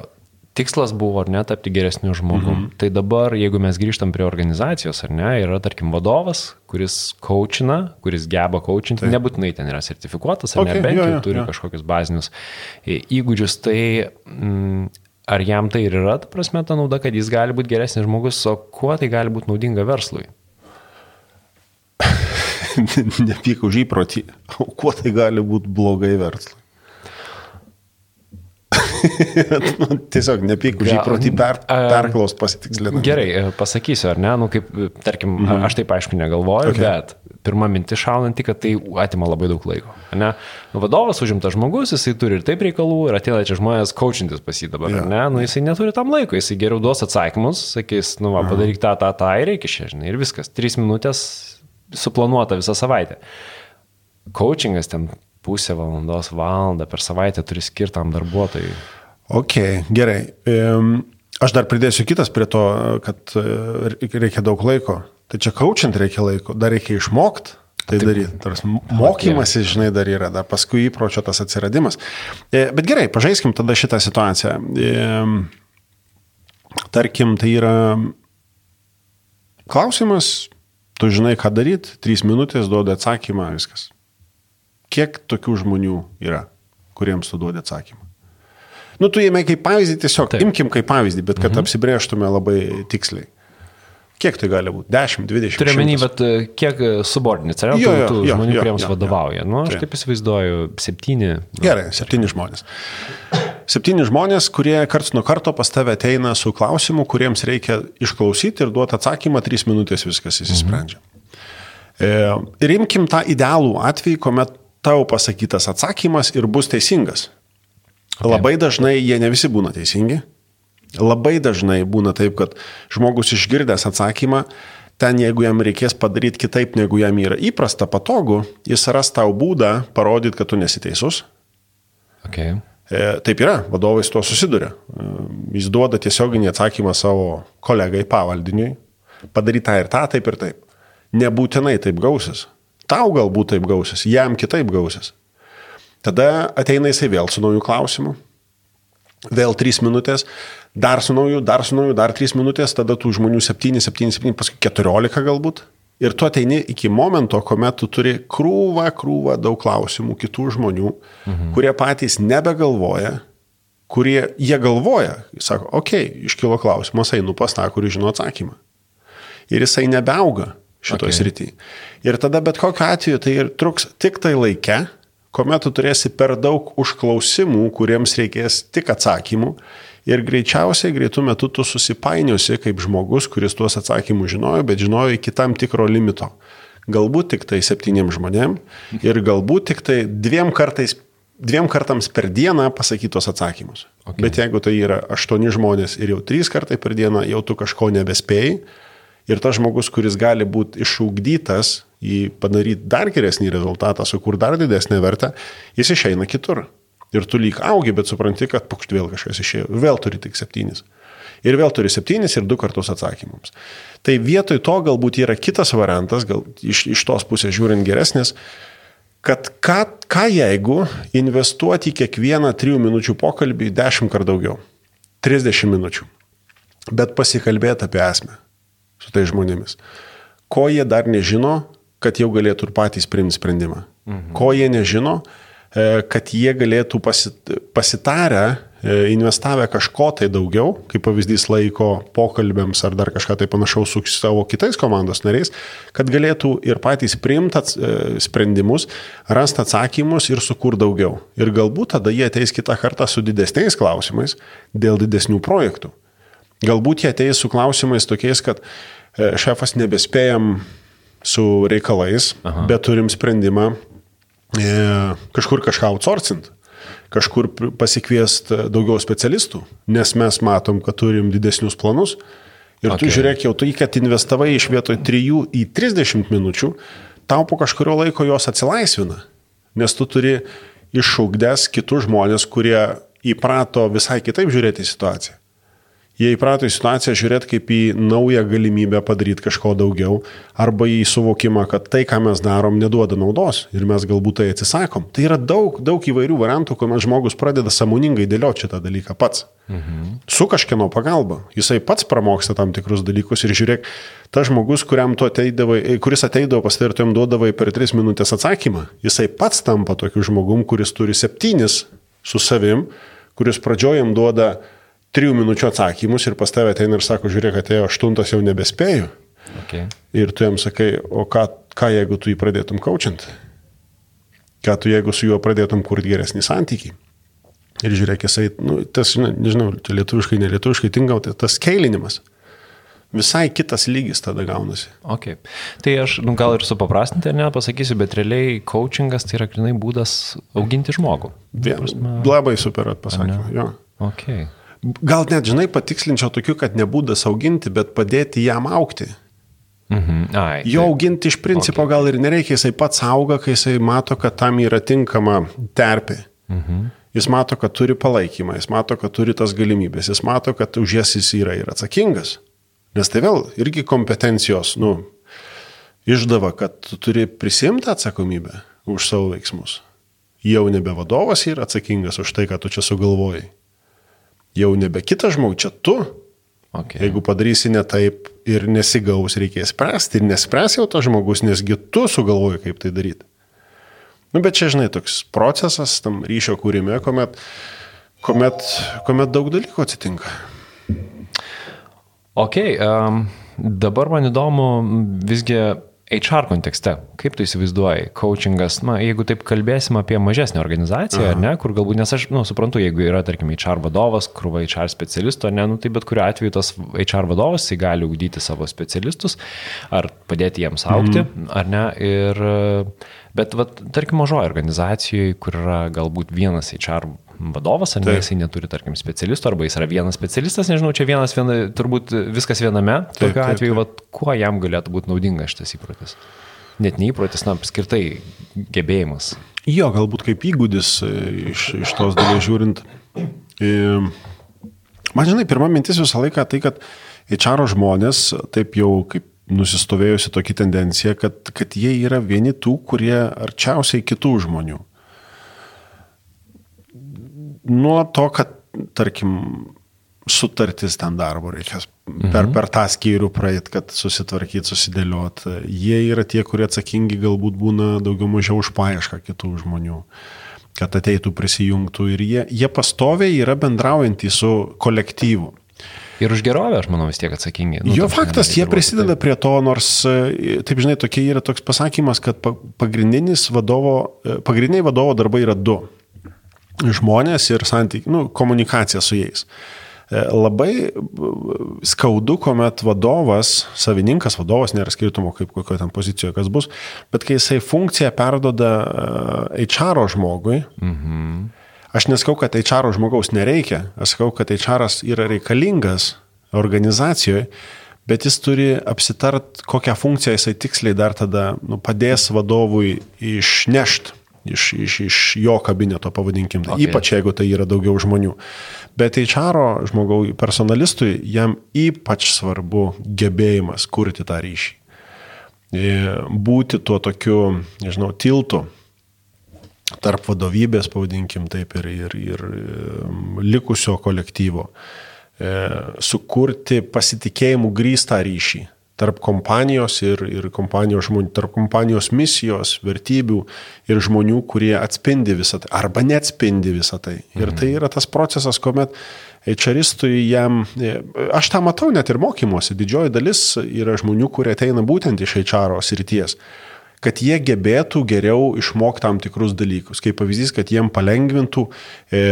[SPEAKER 1] tikslas buvo, ar ne, tapti geresniu žmogum. Mhm. Tai dabar, jeigu mes grįžtam prie organizacijos, ar ne, yra, tarkim, vadovas, kuris kočina, kuris geba kočinti, tai. nebūtinai ten yra sertifikuotas, ar okay, ne, bent jau turi jo. kažkokius bazinius įgūdžius, tai mm, ar jam tai ir yra, ta prasme, ta nauda, kad jis gali būti geresnis žmogus, o kuo tai gali būti naudinga verslui? *laughs*
[SPEAKER 3] nepyk už įprotį, o kuo tai gali būti blogai verslui? *laughs* nu, tiesiog nepyk už įprotį per, perklaus pasitikslinti.
[SPEAKER 1] Gerai, e, pasakysiu, ar ne, nu kaip, e, tarkim, mhm. aš taip aišku negalvoju, okay. bet pirma mintis šaunanti, kad tai atima labai daug laiko. Ne? Nu, vadovas užimtas žmogus, jisai turi ir taip reikalų, ir ateina čia žmonės kočintis pas jį dabar, yeah. ne? Nu, jisai neturi tam laiko, jisai geriau duos atsakymus, sakys, nu, va, padaryk tą, tą, tą ir reikia šiandien, ir viskas. Trys minutės suplanuota visą savaitę. Coachingas ten pusę valandos, valandą per savaitę turi skirtam darbuotojui.
[SPEAKER 3] Ok, gerai. Aš dar pridėsiu kitas prie to, kad e, reikia daug laiko. Tai čia coachint reikia laiko, dar reikia išmokti tai daryti. Mokymasis, žinai, dar yra, dar paskui įpročio tas atsiradimas. E, bet gerai, pažaiskim tada šitą situaciją. Tarkim, tai yra klausimas, tu žinai, ką daryti, trys minutės duoda atsakymą, viskas. Kiek tokių žmonių yra, kuriems tu duodi atsakymą? Nu, tu jėmė kaip pavyzdį, tiesiog Taip. imkim kaip pavyzdį, bet kad mhm. apsibrieštume labai tiksliai. Kiek tai gali būti? 10, 20.
[SPEAKER 1] Turiu menį, bet e, kiek subordinates, ar ne? Tų, žmonių, jo, kuriems jo, vadovauja. Jo. Nu, aš taip įsivaizduoju, septyni. Nu.
[SPEAKER 3] Gerai, septyni žmonės. Septyni žmonės, kurie karts nuo karto pas tave ateina su klausimu, kuriems reikia išklausyti ir duoti atsakymą, trys minutės viskas įsisprendžia. Mhm. E, ir imkim tą idealų atvejį, kuomet tavo pasakytas atsakymas ir bus teisingas. Okay. Labai dažnai jie ne visi būna teisingi. Labai dažnai būna taip, kad žmogus išgirdęs atsakymą, ten jeigu jam reikės padaryti kitaip, negu jam yra įprasta, patogu, jis ras tau būdą parodyti, kad tu nesiteisus.
[SPEAKER 1] Okay.
[SPEAKER 3] E, taip yra, vadovai su tuo susiduria. E, jis duoda tiesioginį atsakymą savo kolegai pavaldiniui, padaryti tą ir tą, taip ir taip. Nebūtinai taip gausis. Tau galbūt taip gausis, jam kitaip gausis. Tada ateina jisai vėl su naujų klausimų. Vėl 3 minutės, dar su nauju, dar su nauju, dar 3 minutės, tada tų žmonių 7, 7, 7, paskui 14 galbūt. Ir tu ateini iki momento, kuomet tu turi krūvą, krūvą daug klausimų kitų žmonių, mhm. kurie patys nebegalvoja, kurie jie galvoja, jis sako, okei, okay, iškilo klausimas, einu pas tą, kuris žino atsakymą. Ir jisai nebeauga šitoje okay. srityje. Ir tada bet kokiu atveju tai ir truks tik tai laike, kuomet tu turėsi per daug užklausimų, kuriems reikės tik atsakymų ir greičiausiai greitų metų tu susipainiosi kaip žmogus, kuris tuos atsakymus žinojo, bet žinojo iki tam tikro limito. Galbūt tik tai septyniem žmonėm ir galbūt tik tai dviem kartais dviem kartams per dieną pasakytos atsakymus. Okay. Bet jeigu tai yra aštuoni žmonės ir jau trys kartai per dieną, jau tu kažko nebespėjai, ir tas žmogus, kuris gali būti išugdytas į padaryti dar geresnį rezultatą, sukur dar didesnę vertę, jis išeina kitur. Ir tu lyg augi, bet supranti, kad pukšt vėl kažkas išėjo. Vėl turi tik septynis. Ir vėl turi septynis ir du kartus atsakymams. Tai vietoj to galbūt yra kitas variantas, gal iš, iš tos pusės žiūrint geresnis, kad ką, ką jeigu investuoti į kiekvieną trijų minučių pokalbį dešimt kart daugiau. 30 minučių. Bet pasikalbėti apie esmę su tai žmonėmis. Ko jie dar nežino, kad jau galėtų ir patys priimti sprendimą. Mhm. Ko jie nežino, e, kad jie galėtų pasit, pasitarę e, investavę kažko tai daugiau, kaip pavyzdys laiko pokalbėms ar dar kažką tai panašaus su savo kitais komandos nariais, kad galėtų ir patys priimti e, sprendimus, rasti atsakymus ir sukur daugiau. Ir galbūt tada jie ateis kitą kartą su didesniais klausimais dėl didesnių projektų. Galbūt jie ateis su klausimais tokiais, kad e, šefas nebespėjam su reikalais, Aha. bet turim sprendimą e, kažkur kažką outsourcint kažkur pasikviest daugiau specialistų, nes mes matom, kad turim didesnius planus. Ir okay. tu žiūrėk, jau tai, kad investavai iš vietoj 3 į 30 minučių, tau po kažkurio laiko jos atsilaisvina. Nes tu turi iššūkdęs kitus žmonės, kurie įprato visai kitaip žiūrėti į situaciją. Jie įprato į situaciją žiūrėti kaip į naują galimybę padaryti kažko daugiau, arba į suvokimą, kad tai, ką mes darom, neduoda naudos ir mes galbūt tai atsisakom. Tai yra daug, daug įvairių variantų, kuomet žmogus pradeda samoningai dėlioti šitą dalyką pats. Mhm. Su kažkieno pagalba. Jisai pats pramoksta tam tikrus dalykus ir žiūrėk, tas žmogus, ateidavai, kuris ateidavo pas tai ir tu jam duodavai per tris minutės atsakymą, jisai pats tampa tokiu žmogum, kuris turi septynis su savim, kuris pradžiojam duoda trijų minučių atsakymus ir pas tavę ateina ir sako, žiūrėk, atėjo aštuntas, jau nebespėju. Okay. Ir tu jam sakai, o ką, ką jeigu tu jį pradėtum kaučiant? Ką tu jeigu su juo pradėtum kurti geresnį santykį? Ir žiūrėk, jisai, nu, tas, nežinau, čia lietuviškai, nelietuviškai tinka, tai tas keilinimas. Visai kitas lygis tada gaunasi.
[SPEAKER 1] Okay. Tai aš nu, gal ir supaprastinti, ar ne, pasakysiu, bet realiai coachingas tai yra grinai būdas auginti žmogų.
[SPEAKER 3] Vien, prasme... Labai super pasakymą.
[SPEAKER 1] Okay.
[SPEAKER 3] Gal net, žinai, patikslinčiau tokiu, kad nebūdas auginti, bet padėti jam aukti.
[SPEAKER 1] Mhm. Ai,
[SPEAKER 3] jo tai... auginti iš principo okay. gal ir nereikia, jisai pats auga, kai jisai mato, kad tam yra tinkama terpė. Mhm. Jis mato, kad turi palaikymą, jis mato, kad turi tas galimybės, jis mato, kad už jas jis yra ir atsakingas. Nes tai vėl irgi kompetencijos, nu, išdava, kad tu turi prisimti atsakomybę už savo veiksmus. Jau nebe vadovas yra atsakingas už tai, ką tu čia sugalvojai jau nebe kitas žmogus, čia tu. Okay. Jeigu padarysi ne taip ir nesigaus, reikės spręsti ir nespręs jau tas žmogus, nesgi tu sugalvoji, kaip tai daryti. Nu, bet čia, žinai, toks procesas tam ryšio kūrime, kuomet, kuomet, kuomet daug dalykų atsitinka.
[SPEAKER 1] Ok, um, dabar man įdomu visgi HR kontekste, kaip tu įsivaizduoji, coachingas, na, jeigu taip kalbėsim apie mažesnę organizaciją, Aha. ne, kur galbūt, nes aš, na, nu, suprantu, jeigu yra, tarkim, HR vadovas, krūva HR specialistų, ar ne, nu, tai bet kuriu atveju tas HR vadovas, jis gali ugdyti savo specialistus, ar padėti jiems aukti, mhm. ar ne, ir, bet, vat, tarkim, mažoje organizacijoje, kur yra galbūt vienas HR vadovas, ar ne, jisai neturi, tarkim, specialistų, arba jis yra vienas specialistas, nežinau, čia vienas, viena, turbūt viskas viename, tokiu atveju, vat, kuo jam galėtų būti naudingas šitas įprotis? Net neįprotis, na, apskritai gebėjimas.
[SPEAKER 3] Jo, galbūt kaip įgūdis e, iš, iš tos dalies žiūrint. E, man žinai, pirma mintis visą laiką tai, kad HR žmonės taip jau kaip nusistovėjusi tokia tendencija, kad, kad jie yra vieni tų, kurie arčiausiai kitų žmonių nuo to, kad, tarkim, sutartis ten darbo reikės mhm. per, per tą skyrių praeit, kad susitvarkyti, susidėliot. Jie yra tie, kurie atsakingi galbūt būna daugiau mažiau už paiešką kitų žmonių kad ateitų prisijungtų ir jie, jie pastoviai yra bendraujantys su kolektyvu.
[SPEAKER 1] Ir už gerovę, aš manau, vis tiek atsakingi.
[SPEAKER 3] Nu, jo faktas, jie prisideda taip. prie to, nors, taip žinai, tokia yra toks pasakymas, kad pagrindinis vadovo, pagrindiniai vadovo darbai yra du žmonės ir santykiai, nu, komunikacija su jais. E, labai skaudu, kuomet vadovas, savininkas, vadovas, nėra skirtumo, kaip kokio ten pozicijoje kas bus, bet kai jisai funkciją perdoda HR žmogui, mhm. aš neskau, kad HR žmogaus nereikia, aš sakau, kad HR yra reikalingas organizacijoje, bet jis turi apsitart, kokią funkciją jisai tiksliai dar tada nu, padės vadovui išnešti iš, iš, iš jo kabineto, pavadinkim. Tai. Okay. Ypač jeigu tai yra daugiau žmonių. Bet HR žmogaus personalistui jam ypač svarbu gebėjimas kurti tą ryšį. E, būti tuo tokiu, nežinau, tiltu tarp vadovybės, pavadinkim taip, ir, ir, ir likusio kolektyvo. E, sukurti pasitikėjimų grįstą ryšį tarp kompanijos ir, ir kompanijos žmonių, tarp kompanijos misijos, vertybių ir žmonių, kurie atspindi visą tai arba neatspindi visą tai. Ir tai yra tas procesas, kuomet HRistui jam, aš tą matau net ir mokymuose, didžioji dalis yra žmonių, kurie ateina būtent iš HR srities kad jie gebėtų geriau išmokti tam tikrus dalykus. Kaip pavyzdys, kad jiem palengvintų e,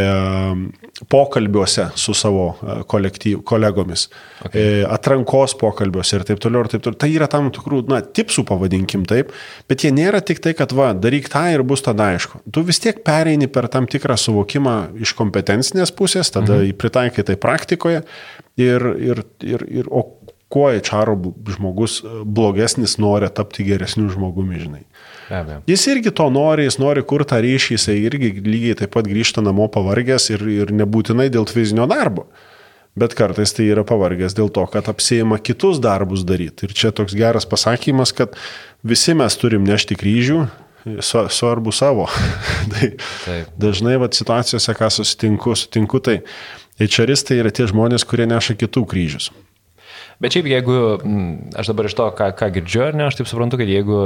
[SPEAKER 3] pokalbiuose su savo e, kolektyv, kolegomis, okay. e, atrankos pokalbiuose ir taip toliau ir taip toliau. Tai yra tam tikrų, na, tipsų pavadinkim taip, bet jie nėra tik tai, kad va, daryk tą ir bus tada aišku. Tu vis tiek pereini per tam tikrą suvokimą iš kompetencinės pusės, tada mhm. pritaikai tai praktikoje ir, ir, ir, ir o kuo HR žmogus e, blogesnis nori tapti geresniu žmogumi, žinai. Be jis irgi to nori, jis nori kur tą ryšį, jisai irgi lygiai taip pat grįžta namo pavargęs ir, ir nebūtinai dėl fizinio darbo. Bet kartais tai yra pavargęs dėl to, kad apsėjama kitus darbus daryti. Ir čia toks geras pasakymas, kad visi mes turim nešti kryžių, svarbu savo. *laughs* tai Taip. dažnai vat, situacijose, ką susitinku, sutinku, tai HRistai yra tie žmonės, kurie neša kitų kryžius.
[SPEAKER 1] Bet šiaip jeigu, aš dabar iš to, ką, ką girdžiu, ar ne, aš taip suprantu, kad jeigu,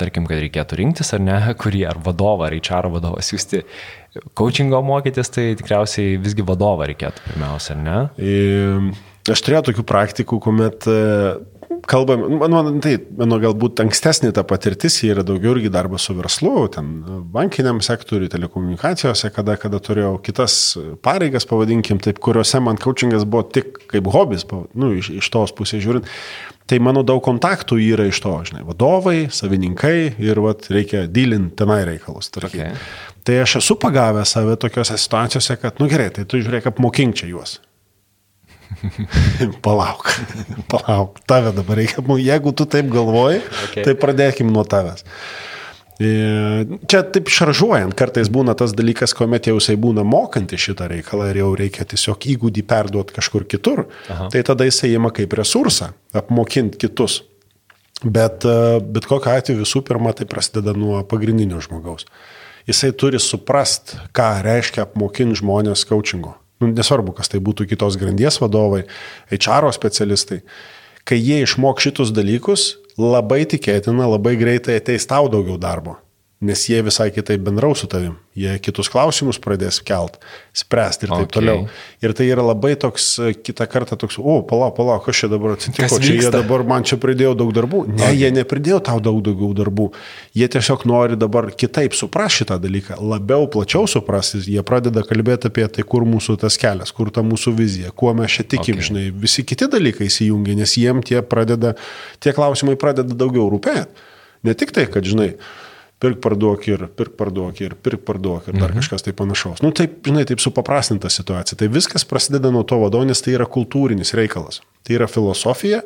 [SPEAKER 1] tarkim, kad reikėtų rinktis, ar ne, *laughs* kurį ar vadovą, ar HR vadovą siūsti coachingo mokytis, tai tikriausiai visgi vadovą reikėtų pirmiausia, ar ne?
[SPEAKER 3] Aš turėjau tokių praktikų, kuomet kalbam, mano, tai, mano galbūt ankstesnė ta patirtis yra daugiau irgi darbas su verslu, ten bankiniam sektoriui, telekomunikacijose, kada, kada turėjau kitas pareigas, pavadinkim, taip, kuriuose man coachingas buvo tik kaip hobis, nu, iš, iš tos pusės žiūrint. Tai mano daug kontaktų yra iš to, žinai, vadovai, savininkai ir vat, reikia dylinti tenai reikalus. Okay. Tai aš esu pagavęs save tokiuose situacijose, kad, nu gerai, tai tu žiūrėk, apmokink čia juos. *laughs* palauk, *laughs* palauk, tave dabar reikia, jeigu tu taip galvoji, okay. tai pradėkim nuo tavęs. E, čia taip šaržuojant, kartais būna tas dalykas, kuomet jau jisai būna mokanti šitą reikalą ir jau reikia tiesiog įgūdį perduoti kažkur kitur, Aha. tai tada jisai įima kaip resursą apmokinti kitus. Bet, e, bet kokiu atveju visų pirma tai prasideda nuo pagrindinio žmogaus. Jisai turi suprast, ką reiškia apmokinti žmonės coachingo nu, nesvarbu, kas tai būtų kitos grandies vadovai, HR specialistai, kai jie išmok šitus dalykus, labai tikėtina, labai greitai ateis tau daugiau darbo nes jie visai kitaip bendraus su tavim, jie kitus klausimus pradės kelt, spręsti ir taip okay. toliau. Ir tai yra labai toks, kitą kartą toks, o, palauk, palauk, kas čia dabar atsitiko, čia jie dabar man čia pridėjo daug darbų. Ne, okay. jie nepridėjo tau daug daugiau darbų, jie tiesiog nori dabar kitaip suprasti šitą dalyką, labiau, plačiau suprasti, jie pradeda kalbėti apie tai, kur mūsų tas kelias, kur ta mūsų vizija, kuo mes čia tikim, okay. žinai, visi kiti dalykai įsijungia, nes jiem tie pradeda, tie klausimai pradeda daugiau rūpėti. Ne tik tai, kad, žinai, pirk parduok ir pirk parduok ir pirk parduok ir dar mhm. kažkas tai panašaus. Nu taip, žinai, taip supaprastinta situacija. Tai viskas prasideda nuo to vadovo, nes tai yra kultūrinis reikalas. Tai yra filosofija,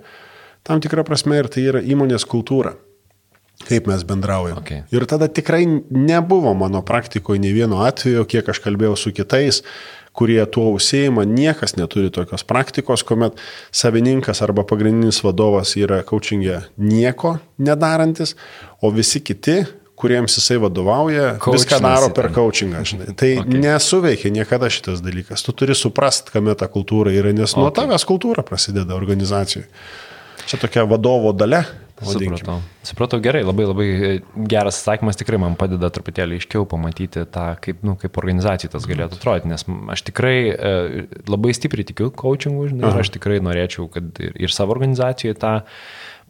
[SPEAKER 3] tam tikra prasme, ir tai yra įmonės kultūra. Kaip mes bendraujame. Okay. Ir tada tikrai nebuvo mano praktikoje nei vieno atveju, kiek aš kalbėjau su kitais, kurie tuo užsieima, niekas neturi tokios praktikos, kuomet savininkas arba pagrindinis vadovas yra coachingė nieko nedarantis, o visi kiti kuriems jisai vadovauja, Coachinas viską daro per coachingą. Žinai. Tai okay. nesuveikia niekada šitas dalykas. Tu turi suprast, kame ta kultūra yra, nes okay. nuo tavęs kultūra prasideda organizacijoje. Čia tokia vadovo dalė.
[SPEAKER 1] Supratau. Supratau gerai, labai labai geras atsakymas tikrai man padeda truputėlį aiškiau pamatyti tą, kaip, nu, kaip organizacijai tas galėtų atrodyti, nes aš tikrai e, labai stipriai tikiu coachingu, žinai, ir aš tikrai norėčiau, kad ir, ir savo organizacijoje tą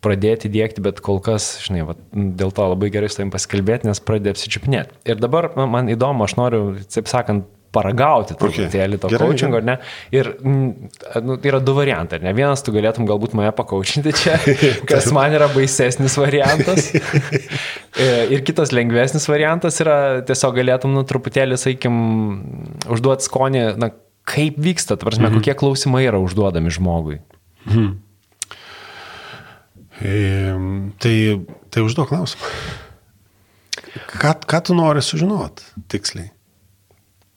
[SPEAKER 1] pradėti dėkti, bet kol kas, žinai, va, dėl to labai gerai su tavim pasikalbėti, nes pradėjo apsičiupinėti. Ir dabar man įdomu, aš noriu, taip sakant, paragauti truputėlį okay. to Gerai, coachingo, ar ne? Ir nu, yra du variantai, ar ne? Vienas, tu galėtum galbūt mane pakaučinti čia, *laughs* kas man yra baisesnis variantas. *laughs* E, ir kitas lengvesnis variantas yra tiesiog galėtum, nu, truputėlį, sakykim, užduoti skonį, na, kaip vyksta, ta prasme, mm -hmm. kokie klausimai yra užduodami žmogui. Mm -hmm.
[SPEAKER 3] Tai, tai užduok klausimą. Ką, ką tu nori sužinoti tiksliai?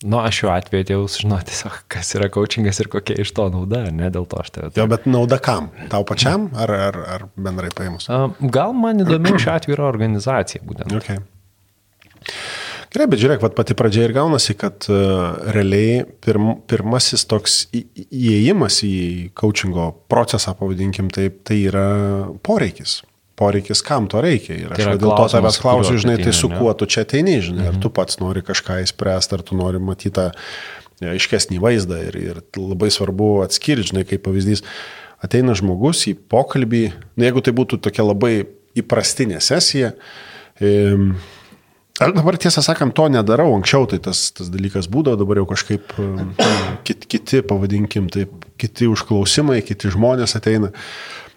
[SPEAKER 1] Nu, aš šiuo atveju atėjau sužinoti tiesiog, kas yra coachingas ir kokia iš to nauda, ne dėl to aš tave.
[SPEAKER 3] Jo, bet nauda kam? Tau pačiam ar, ar, ar bendrai paėmus?
[SPEAKER 1] Gal man įdomiau šiuo atveju yra organizacija būtent.
[SPEAKER 3] Okay. Gerai, bet žiūrėk, pati pradžia ir gaunasi, kad uh, realiai pirm, pirmasis toks įėjimas į coachingo procesą, pavadinkim taip, tai yra poreikis. Poreikis, kam to reikia. Ir aš
[SPEAKER 1] Tai
[SPEAKER 3] dėl to tavęs klausiu, žinai, tai su kuo tu čia ateini, žinai, ar tu pats nori kažką įspręsti, ar tu nori matyti tą aiškesnį vaizdą. Ir, ir labai svarbu atskirti, žinai, kaip pavyzdys, ateina žmogus į pokalbį, na, jeigu tai būtų tokia labai įprastinė sesija, Ehm, Aš dabar tiesą sakant, to nedarau, anksčiau tai tas, tas dalykas būdavo, dabar jau kažkaip ehm, kit, kiti, pavadinkim, taip, kiti užklausimai, kiti žmonės ateina.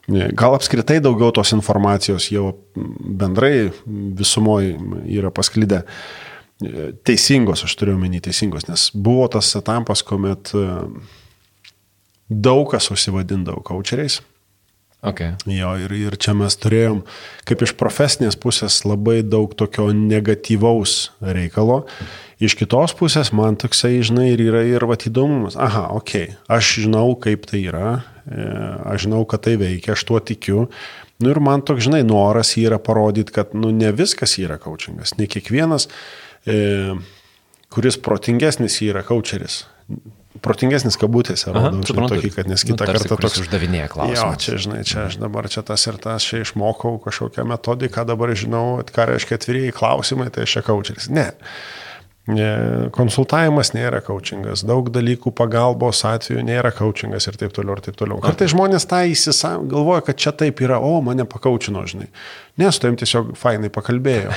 [SPEAKER 3] Gal apskritai daugiau tos informacijos jau bendrai visumoje yra pasklydę. Teisingos, aš turiu omeny teisingos, nes buvo tas etapas, kuomet ehm, daug kas užsivadindavo kočeriais.
[SPEAKER 1] Okay.
[SPEAKER 3] Jo, ir, ir čia mes turėjom, kaip iš profesinės pusės, labai daug tokio negatyvaus reikalo. Iš kitos pusės man toksai, žinai, ir yra ir vat įdomumas. Aha, okei, okay, aš žinau, kaip tai yra, e, aš žinau, kad tai veikia, aš tuo tikiu. Nu ir man toks, žinai, noras yra parodyti, kad, nu, ne viskas yra coachingas. Ne kiekvienas, e, kuris protingesnis yra coacheris protingesnis kabutėse, rodau, žinai, tokį, kad nes kitą
[SPEAKER 1] nu, tarsi,
[SPEAKER 3] kartą
[SPEAKER 1] toks uždavinėja klausimą.
[SPEAKER 3] Jo, čia, žinai, čia aš dabar čia tas ir tas, čia išmokau kažkokią metodiką, dabar žinau, ką reiškia atvirieji klausimai, tai aš čia kaučeris. Ne. Ne, Konsultavimas nėra coachingas, daug dalykų pagalbos atveju nėra coachingas ir taip toliau ir taip toliau. Kartai žmonės tą įsisam, galvoja, kad čia taip yra, o mane pakaučino, žinai. Ne, su tavim tiesiog fainai pakalbėjo.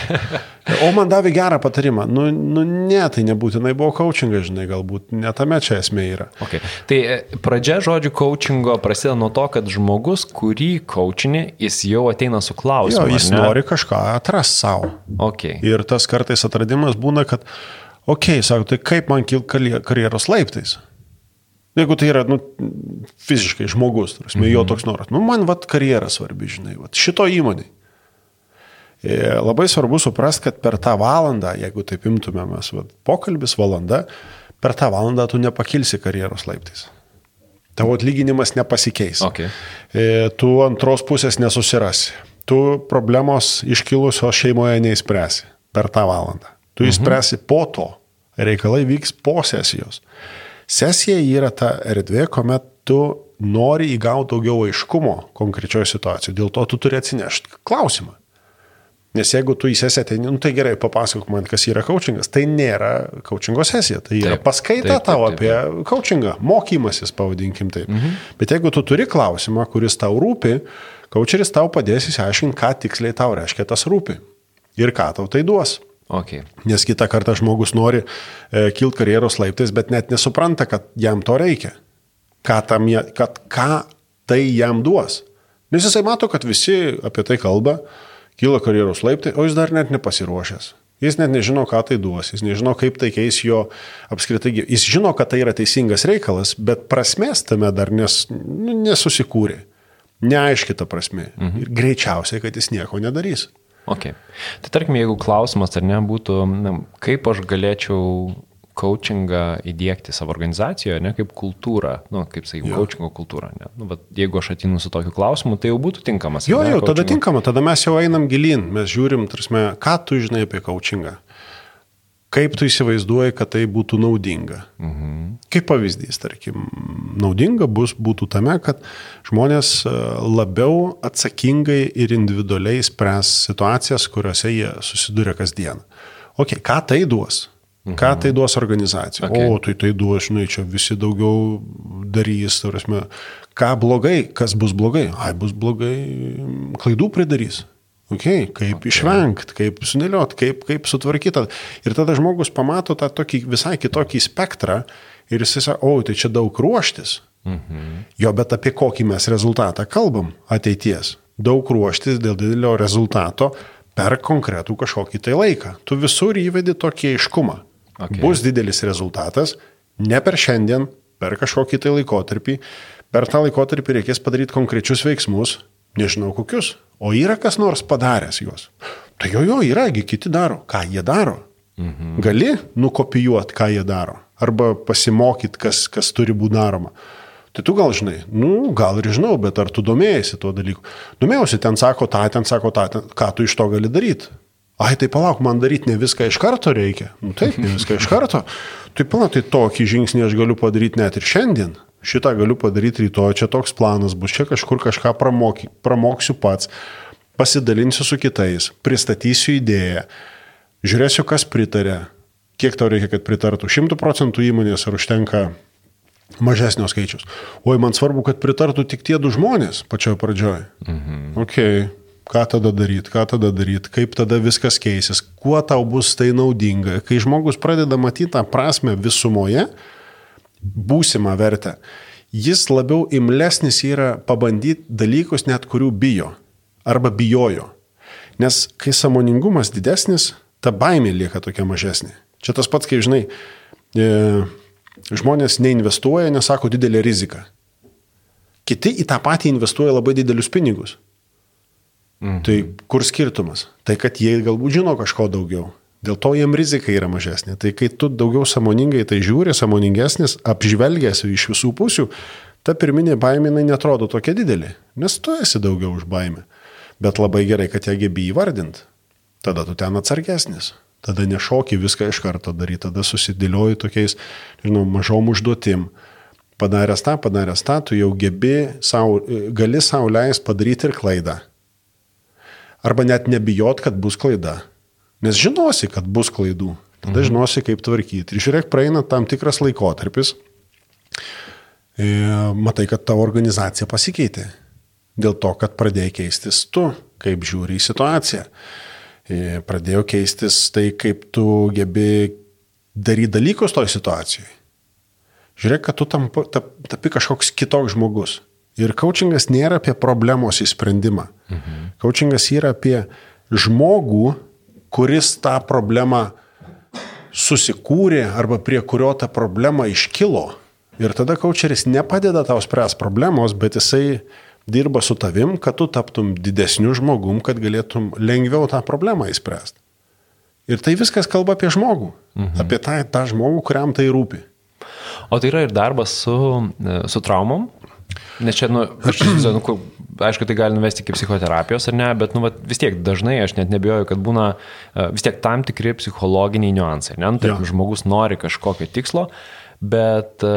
[SPEAKER 3] O man davė gerą patarimą. Nu, nu ne, tai nebūtinai buvo coachingas, žinai, galbūt ne tame čia esmė yra.
[SPEAKER 1] Okay. Tai e, pradžia žodžių coachingo prasideda nuo to, kad žmogus, kurį coachinį, jis jau ateina su klausimu.
[SPEAKER 3] Jo, jis nori kažką atrasti savo.
[SPEAKER 1] Okay.
[SPEAKER 3] Ir tas kartais atradimas būna, kad, okei, okay, sako, tai kaip man kilti karjeros laiptais? Jeigu tai yra, nu, fiziškai žmogus, tarsi, mhm. jo toks noras, nu, man, vad, karjera svarbi, žinai, vad, šito įmonai. E, labai svarbu suprasti, kad per tą valandą, jeigu taip imtumėmės, vat, pokalbis valanda, per tą valandą tu nepakilsi karjeros laiptais. Tavo atlyginimas nepasikeis.
[SPEAKER 1] Okay.
[SPEAKER 3] E, tu antros pusės nesusirasi. Tu problemos iškilusios šeimoje neįspręsi per tą valandą. Tu įspręsi mhm. po to. Reikalai vyks po sesijos. Sesija yra ta erdvė, kuomet tu nori įgauti daugiau aiškumo konkrečioje situacijoje. Dėl to tu turi atsinešti klausimą. Nes jeigu tu į sesiją ateini, nu, tai gerai, papasakok man, kas yra coachingas. Tai nėra coachingo sesija, tai yra
[SPEAKER 1] Taip,
[SPEAKER 3] paskaita
[SPEAKER 1] taip, taip,
[SPEAKER 3] tau
[SPEAKER 1] taip,
[SPEAKER 3] apie coachingą, mokymasis, pavadinkim taip. Mhm. Bet jeigu tu turi klausimą, kuris tau rūpi, coacheris tau padės įsiaiškinti, ką tiksliai tau reiškia tas rūpi ir ką tau tai duos.
[SPEAKER 1] Okay.
[SPEAKER 3] Nes kitą kartą žmogus nori e, kilti karjeros laiptais, bet net nesupranta, kad jam to reikia. Ką, tam, kad, ką tai jam duos. Nes jisai mato, kad visi apie tai kalba, kyla karjeros laiptai, o jis dar net nepasiruošęs. Jis net nežino, ką tai duos, jis nežino, kaip tai keis jo apskritai. Jis žino, kad tai yra teisingas reikalas, bet prasmės tame dar nes, nu, nesusikūrė. Neaiški ta prasme. Mhm. Ir greičiausiai, kad jis nieko nedarys.
[SPEAKER 1] Okay. Tai tarkim, jeigu klausimas ar ne būtų, na, kaip aš galėčiau coachingą įdėkti savo organizacijoje, ne kaip kultūrą, nu, kaip sakyčiau,
[SPEAKER 3] Jo.
[SPEAKER 1] coachingo kultūrą. Ne? Nu, bet jeigu aš atinu su tokiu klausimu, tai jau būtų tinkamas.
[SPEAKER 3] Jo,
[SPEAKER 1] ne,
[SPEAKER 3] jau, tada
[SPEAKER 1] coachingo?
[SPEAKER 3] tinkama, tada mes jau einam gilin, mes žiūrim, tarsi, ką tu žinai apie coachingą. Kaip tu įsivaizduoji, kad tai būtų naudinga? Mhm. Kaip pavyzdys, tarkim, naudinga bus būtų tame, kad žmonės e, labiau atsakingai ir individualiai spręs situacijas, kuriuose jie susiduria kasdien. Ok, ką tai duos? Ką tai duos organizacija?
[SPEAKER 1] Okay.
[SPEAKER 3] O, tai tai duos, žinai, čia visi daugiau darys, tarsi, ką blogai, kas bus blogai? Ai, bus blogai, klaidų pridarys. Okay, kaip okay. išvengti, kaip suniliot, kaip, kaip sutvarkyti. Ir tada žmogus pamato tą tokį visai kitokį spektrą ir jis sako, o, tai čia daug ruoštis. Mhm. Jo, bet apie kokį mes rezultatą kalbam ateities. Daug ruoštis dėl didelio rezultato per konkretų kažkokį tai laiką. Tu visur įvedi tokį aiškumą.
[SPEAKER 1] Okay.
[SPEAKER 3] Bus didelis rezultatas, ne per šiandien, per kažkokį tai laikotarpį. Per tą laikotarpį reikės padaryti konkrečius veiksmus, nežinau kokius. O yra kas nors padaręs juos. Tai jo, jo, yragi, kiti daro. Ką jie daro? Mhm. Gali nukopijuoti, ką jie daro. Arba pasimokyti, kas, kas turi būti daroma. Tai tu gal žinai, nu, gal ir žinau, bet ar tu domėjai tuo dalyku? Domėjausi, ten sako tą, ten sako tą, ten, ką tu iš to gali daryti. Ai, tai palauk, man daryti ne viską iš karto reikia. Nu taip, ne viską iš karto. Tai palauk, tai tokį žingsnį aš galiu padaryti net ir šiandien. Šitą galiu padaryti rytoj, čia toks planas bus, čia kažkur kažką pramoky, pramoksiu pats, pasidalinsiu su kitais, pristatysiu idėją, žiūrėsiu, kas pritarė, kiek tau reikia, kad pritartų. Šimtų procentų įmonės ar užtenka mažesnio skaičius. Oi, man svarbu, kad pritartų tik tie du žmonės pačioje pradžioje. Mhm. Ok, ką tada daryti, ką tada daryti, kaip tada viskas keisis, kuo tau bus tai naudinga. Kai žmogus pradeda matyti tą prasme visumoje, būsimą vertę, jis labiau imlesnis yra pabandyti dalykus, net kurių bijo arba bijojo. Nes kai samoningumas didesnis, ta baimė lieka tokia mažesnė. Čia tas pats, kaip žinai, e, žmonės neinvestuoja, nesako didelė rizika. Kiti į tą patį investuoja labai didelius pinigus. Mhm. Tai kur skirtumas? Tai kad jie galbūt žino kažko daugiau. Dėl to jiem rizika yra mažesnė. Tai kai tu daugiau samoningai tai žiūri, samoningesnis, apžvelgęs iš visų pusių, ta pirminė baimė netrodo tokia didelė, nes tu esi daugiau už baimę. Bet labai gerai, kad ją gebi įvardinti. Tada tu ten atsargesnis. Tada nešoki viską iš karto daryti, tada susidėlioji tokiais, žinau, mažom užduotim. Padaręs tą, padaręs tą, tu jau gebi, sau, gali savo leis padaryti ir klaidą arba net nebijot, kad bus klaida. Nes žinosi, kad bus klaidų. Tada mhm. žinosi, kaip tvarkyti. Ir žiūrėk, praeina tam tikras laikotarpis. E, matai, kad tavo organizacija pasikeitė. Dėl to, kad pradėjai keistis tu, kaip žiūri į situaciją. E, pradėjo keistis tai, kaip tu gebi daryti dalykus toj situacijoje. Žiūrėk, kad tu tam, tap, tapi kažkoks kitoks žmogus. Ir coachingas nėra apie problemos įsprendimą. Mhm. Coachingas yra apie žmogų, kuris tą problemą susikūrė arba prie kurio ta problema iškilo. Ir tada coacheris nepadeda tau spręs problemos, bet jisai dirba su tavim, kad tu taptum didesniu žmogum, kad galėtum lengviau tą problemą įspręsti. Ir tai viskas kalba apie žmogų. Mhm. Apie tą, tą žmogų, kuriam tai rūpi.
[SPEAKER 1] O tai yra ir darbas su, su traumom? Nes čia, nu, aš nu, aišku, tai gali nuvesti iki psichoterapijos ar ne, bet, nu, vis tiek dažnai aš net nebijoju, kad būna e, vis tiek tam tikri psichologiniai niuansai, ne, nu, tarkim, žmogus nori kažkokio tikslo, bet, e,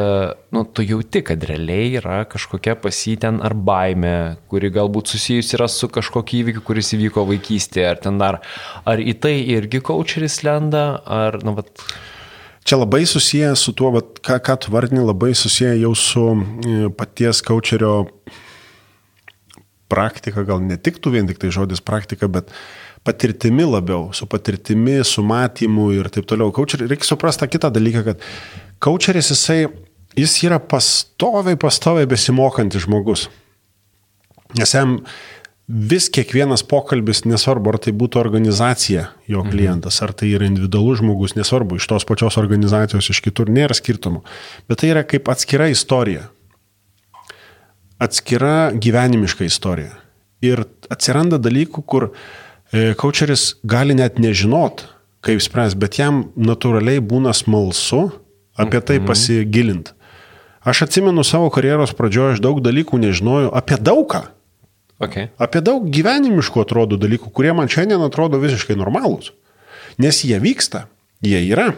[SPEAKER 1] nu, tu jauti, kad realiai yra kažkokia pasiten ar baime, kuri galbūt susijusi yra su kažkokiu įvykiu, kuris įvyko vaikystėje, ar ten dar, ar į tai irgi coacheris lenda, ar, nu, vat...
[SPEAKER 3] Čia labai susiję su tuo, vat, ką, ką tu vardini, labai susiję jau su e, paties kočerio praktika, gal ne tik tu vien tik tai žodis praktika, bet patirtimi labiau, su patirtimi, su matymu ir taip toliau. Kočeris, reikia suprasti tą kitą dalyką, kad kočeris jisai, jis yra pastoviai, pastoviai besimokantis žmogus. Nes jam vis kiekvienas pokalbis, nesvarbu, ar tai būtų organizacija jo mhm. klientas, ar tai yra individualus žmogus, nesvarbu, iš tos pačios organizacijos, iš kitur, nėra skirtumų. Bet tai yra kaip atskira istorija. Atskira gyvenimiška istorija. Ir atsiranda dalykų, kur kočeris e, gali net nežinot, kaip spręs, bet jam natūraliai būna smalsu apie tai mhm. pasigilinti. Aš atsimenu savo karjeros pradžioje, aš daug dalykų nežinojau apie daugą.
[SPEAKER 1] Okay.
[SPEAKER 3] Apie daug gyvenimiškų atrodo dalykų, kurie man šiandien atrodo visiškai normalūs. Nes jie vyksta, jie yra.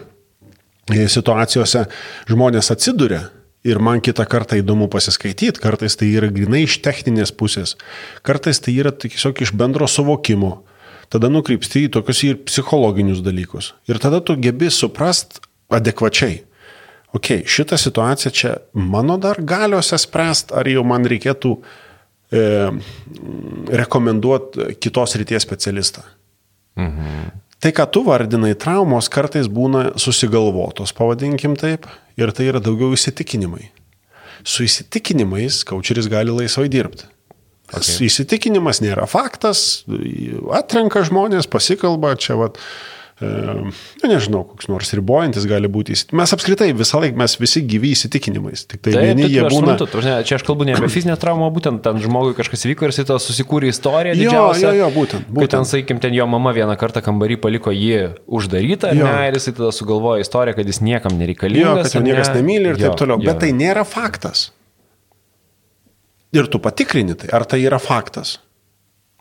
[SPEAKER 3] Situacijose žmonės atsiduria ir man kitą kartą įdomu pasiskaityti, kartais tai yra grinai iš techninės pusės, kartais tai yra tiesiog iš bendro suvokimo. Tada nukrypsti į tokius ir psichologinius dalykus. Ir tada tu gebi suprast adekvačiai. Ok, šitą situaciją čia mano dar galiuose spręst, ar jau man reikėtų e, rekomenduoti kitos ryties specialistą. Mhm. Tai, ką tu vardinai, traumos kartais būna susigalvotos, pavadinkim taip, ir tai yra daugiau įsitikinimai. Su įsitikinimais kaučeris gali laisvai dirbti. Okay. Įsitikinimas nėra faktas, atrenka žmonės, pasikalba, čia vat, na, nežinau, koks nors ribojantis gali būti. Mes apskritai visą laiką, mes visi gyvi įsitikinimais. Tik tai Taip, vieni jie būna.
[SPEAKER 1] Suprantu, čia aš kalbu ne apie fizinę traumą, būtent ten žmogui kažkas vyko ir jis to susikūrė istoriją.
[SPEAKER 3] Jo, jo, jo, būtent. būtent.
[SPEAKER 1] Kai ten, sakykim, ten jo mama vieną kartą kambarį paliko jį uždarytą, ne, ir jis tada sugalvojo istoriją, kad jis niekam nereikalingas.
[SPEAKER 3] Jo, kad jo niekas ne? nemyli ir jo, taip toliau. Jo. Bet tai nėra faktas. Ir tu patikrini tai, ar tai yra faktas.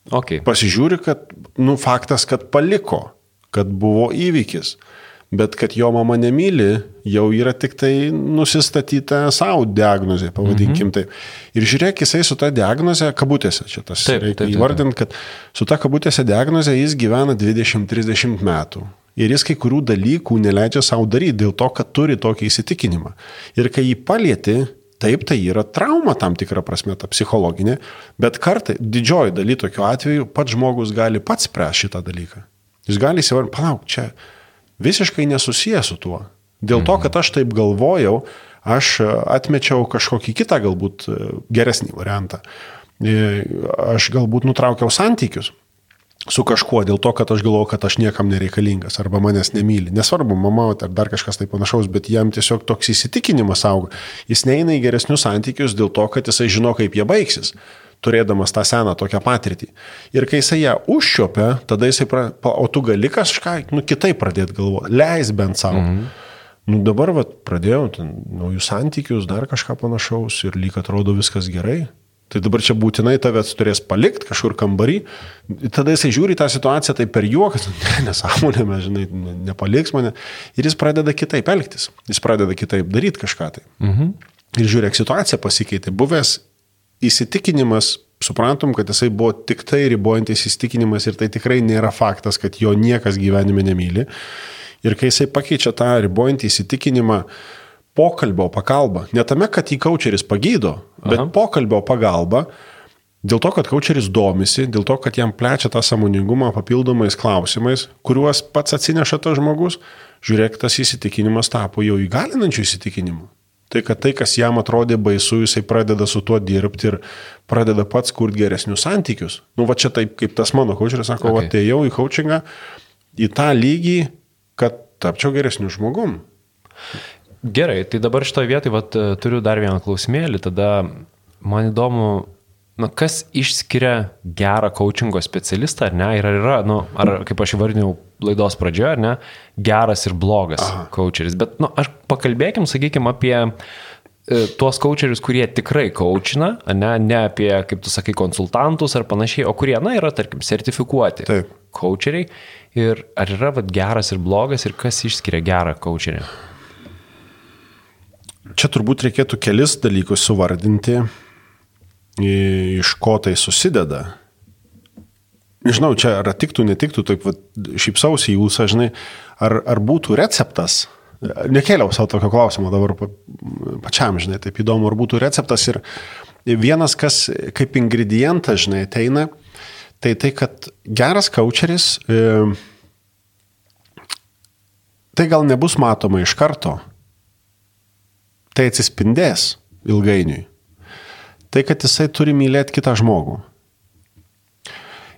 [SPEAKER 1] Okay.
[SPEAKER 3] Pasižiūri, kad, nu, faktas, kad paliko kad buvo įvykis. Bet kad jo mama nemyli, jau yra tik tai nusistatyta savo diagnozė, pavadinkim mhm. taip. Ir žiūrėk, jisai su ta diagnoze, kabutėse, čia tas taip, reikia taip, taip, įvardinti, kad su ta kabutėse diagnoze jis gyvena 20-30 metų. Ir jis kai kurių dalykų neleidžia savo daryti dėl to, kad turi tokį įsitikinimą. Ir kai jį palieti, Taip, tai yra trauma tam tikra prasme, ta psichologinė, bet kartai, didžioji daly tokiu atveju, pats žmogus gali pats spręsti šitą dalyką. Jis gali įsivardinti, palauk, čia visiškai nesusijęs su tuo. Dėl to, kad aš taip galvojau, aš atmečiau kažkokį kitą galbūt e, geresnį variantą. E, aš galbūt nutraukiau santykius su kažkuo dėl to, kad aš galvoju, kad aš niekam nereikalingas arba manęs nemyli. Nesvarbu, mama ar dar kažkas tai panašaus, bet jam tiesiog toks įsitikinimas auga. Jis neina į geresnius santykius dėl to, kad jisai žino, kaip jie baigsis turėdamas tą seną tokią patirtį. Ir kai jisai ją užšiopia, tada jisai, pra, o tu gali kažką, nu, kitaip pradėti galvoti, leis bent savo. Mhm. Nu, dabar vat, pradėjau ten, naujus santykius, dar kažką panašaus ir lyg atrodo viskas gerai. Tai dabar čia būtinai tavęs turės palikti kažkur kambarį. Tada jisai žiūri tą situaciją tai per juoką, *laughs* ne, nesąmonė, mes, žinai, nepaliks mane. Ir jis pradeda kitaip elgtis. Jis pradeda kitaip daryti kažką tai. Mhm. Ir žiūrėk, situacija pasikeitė. Buvęs įsitikinimas, suprantam, kad jisai buvo tik tai ribojantis įsitikinimas ir tai tikrai nėra faktas, kad jo niekas gyvenime nemyli. Ir kai jisai pakeičia tą ribojantį įsitikinimą pokalbio pagalba, ne tame, kad jį kočeris pagydo, bet Aha. pokalbio pagalba, dėl to, kad kočeris domisi, dėl to, kad jam plečia tą samoningumą papildomais klausimais, kuriuos pats atsineša tas žmogus, žiūrėk, tas įsitikinimas tapo jau įgalinančių įsitikinimu. Tai kad tai, kas jam atrodė baisu, jisai pradeda su tuo dirbti ir pradeda pats kurti geresnius santykius. Nu, va čia taip, kaip tas mano kočeris sako, okay. atėjau į coachingą į tą lygį, kad tapčiau geresniu žmogum.
[SPEAKER 1] Gerai, tai dabar šitoje vietoje vat, turiu dar vieną klausimėlį, tada man įdomu, na, kas išskiria gerą coachingo specialistą, ar ne, ir ar yra, nu, ar kaip aš įvardinau laidos pradžioje, ar ne, geras ir blogas Aha. coacheris. Bet, nu, aš pakalbėkim, sakykime, apie e, tuos coacherius, kurie tikrai coachina, ne, ne apie, kaip tu sakai, konsultantus ar panašiai, o kurie, na, yra, tarkim, sertifikuoti Taip. coacheriai. Ir ar yra vat, geras ir blogas ir kas išskiria gerą coacherį?
[SPEAKER 3] Čia turbūt reikėtų kelis dalykus suvardinti iš ko tai susideda. Nežinau, čia ar tiktų, netiktų, taip šypsausi jūs, žinai, ar, ar būtų receptas, nekėliau savo tokio klausimo dabar pačiam, žinai, taip įdomu, ar būtų receptas ir vienas, kas kaip ingredientas, žinai, ateina, tai tai, kad geras kočeris, e, tai gal nebus matoma iš karto, tai atsispindės ilgainiui tai kad jisai turi mylėti kitą žmogų.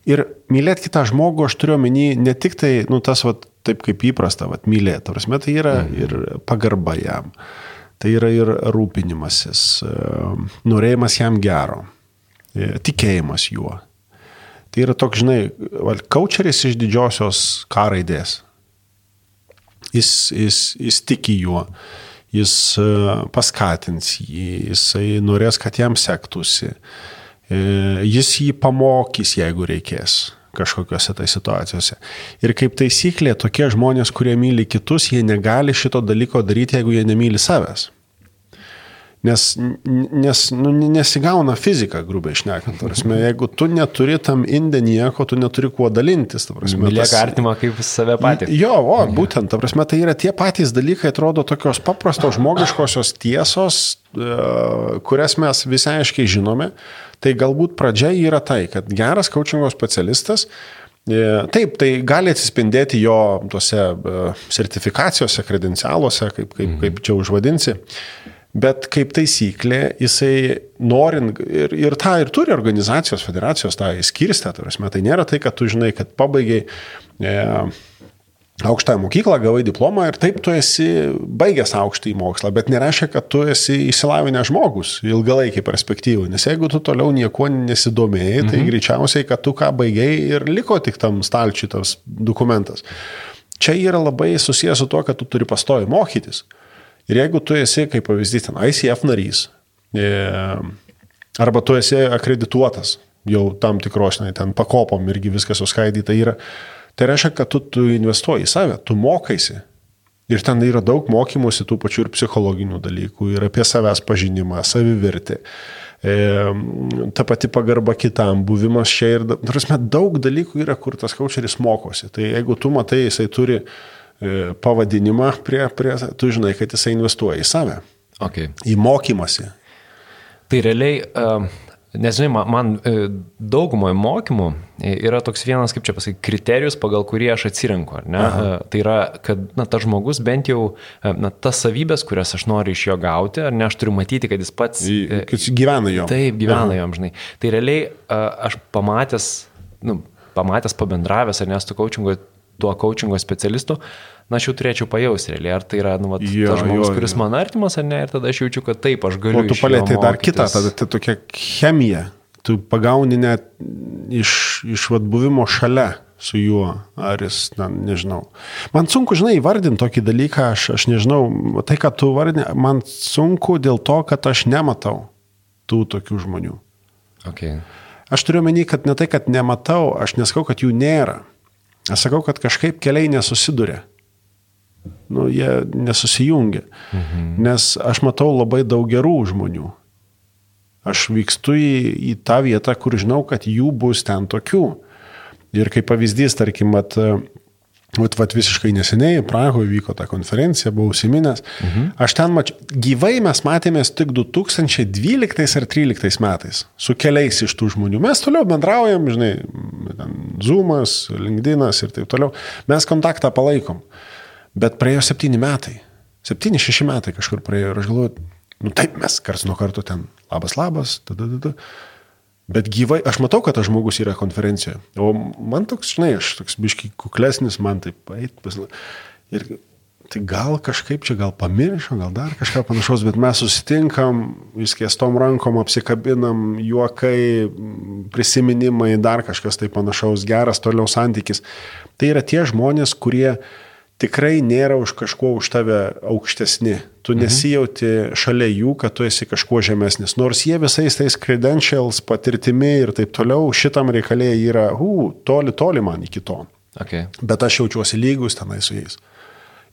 [SPEAKER 3] Ir mylėti kitą žmogų aš turiu omeny ne tik tai, nu, tas, vat, taip kaip įprasta, vat, mylėti, prasme, tai yra mhm. ir pagarba jam, tai yra ir rūpinimasis, e, norėjimas jam gero, e, tikėjimas juo. Tai yra toks, žinai, kaučeris iš didžiosios karaidės. Jis, jis, jis tiki juo jis e, paskatins jį, jisai norės, kad jam sektųsi, e, jis jį pamokys, jeigu reikės kažkokiuose tai situacijose. Ir kaip taisyklė, tokie žmonės, kurie myli kitus, jie negali šito dalyko daryti, jeigu jie nemyli savęs. Nes, nes nu, nesigauna fizika, grubiai išnekant. Prasme, jeigu tu neturi tam indė nieko, tu neturi kuo dalintis.
[SPEAKER 1] Mylėk artimą kaip save patį.
[SPEAKER 3] Jo, o, būtent, ta prasme, tai yra tie patys dalykai, atrodo tokios paprastos žmogiškosios tiesos, e, kurias mes visai aiškiai žinome. Tai galbūt pradžia yra tai, kad geras coachingo specialistas e, Taip, tai gali atsispindėti jo tose e, sertifikacijose, kredencialuose, kaip, kaip, kaip čia užvadinsi. Bet kaip taisyklė, jisai norint ir, ir tą ir turi organizacijos, federacijos tą įskirstę, tai, nėra tai, kad tu žinai, kad pabaigai e, aukštąją mokyklą, gavai diplomą ir taip tu esi baigęs aukštąjį mokslą, bet nereiškia, kad tu esi įsilavinęs žmogus ilgalaikiai perspektyvai, nes jeigu tu toliau nieko nesidomėjai, tai mhm. greičiausiai, kad tu ką baigiai ir liko tik tam stalčiutas dokumentas. Čia yra labai susijęs su tuo, kad tu turi pastovi mokytis. Ir jeigu tu esi, kaip pavyzdys, ten ICF narys, e, arba tu esi akredituotas jau tam tikros, ne, ten pakopom irgi viskas suskaidyta yra, Tai reiškia, kad tu, tu investuoji į save, tu mokaisi. Ir ten yra daug mokymosi tų pačių ir psichologinių dalykų, ir apie savęs pažinimą, savivertį. E, ta pati pagarba kitam, buvimas čia ir, prasme, daug dalykų yra, kur tas kočeris mokosi. Tai jeigu tu matai, jisai turi pavadinimą prie, prie, tu žinai, kad jisai investuoja į save.
[SPEAKER 1] Okay.
[SPEAKER 3] Į mokymasi.
[SPEAKER 1] Tai realiai, nes žinai, man, man daugumoje mokymų yra toks vienas, kaip čia pasakyti, kriterijus, pagal kurį aš atsirenku. Tai yra, kad na, tas žmogus bent jau, na, tas savybės, kurias aš noriu iš jo gauti, ar ne, aš turiu matyti, kad jis pats...
[SPEAKER 3] Kad jis gyvena jo.
[SPEAKER 1] Taip, gyvena jom, žinai. Tai realiai aš pamatęs, nu, pamatęs, pabendravęs, ar nes tu coachingo, tuo coachingo specialistu, na, aš jau turėčiau pajausti, realiai, ar tai yra, nu, vat, jo, tas žmogus, jo, kuris jo. man artimas, ar ne, ir tada aš jaučiu, kad taip, aš galiu.
[SPEAKER 3] O tu palėtė dar kitą, tada tai tokia chemija, tu pagauni net iš, iš vat, buvimo šalia su juo, ar jis, na, nežinau. Man sunku, žinai, įvardinti tokį dalyką, aš, aš nežinau, tai, ką tu vardini, man sunku dėl to, kad aš nematau tų tokių žmonių.
[SPEAKER 1] Okay.
[SPEAKER 3] Aš turiu menį, kad ne tai, kad nematau, aš nesakau, kad jų nėra. Aš sakau, kad kažkaip keliai nesusiduria nu, jie nesusijungia. Mhm. Nes aš matau labai daug gerų žmonių. Aš vykstu į, į tą vietą, kur žinau, kad jų bus ten tokių. Ir kaip pavyzdys, tarkim, at, Vat, vat visiškai neseniai Prahoje vyko ta konferencija, buvau užsiminęs. Mhm. Aš ten mačiau, gyvai mes matėmės tik 2012 ar 2013 metais su keliais iš tų žmonių. Mes toliau bendraujam, žinai, Zoomas, LinkedInas ir taip toliau. Mes kontaktą palaikom. Bet praėjo septyni metai. Septyni, šeši metai kažkur praėjo ir aš galvoju, nu taip mes kars nuo karto ten labas labas, tada, tada. Bet gyvai, aš matau, kad tas žmogus yra konferencijoje. O man toks, žinai, aš toks biški kuklesnis, man taip, eit, pasla... ir tai gal kažkaip čia, gal pamiršo, gal dar kažką panašaus, bet mes susitinkam, viskėstom rankom apsikabinam, juokai, prisiminimai, dar kažkas tai panašaus, geras toliau santykis. Tai yra tie žmonės, kurie tikrai nėra už kažkuo už tave aukštesni. Tu mhm. nesijauti šalia jų, kad tu esi kažkuo žemesnis. Nors jie visais tais credentials, patirtimi ir taip toliau šitam reikalė yra, hu, toli, toli man iki to.
[SPEAKER 1] Okay.
[SPEAKER 3] Bet aš jaučiuosi lygus tenai su jais.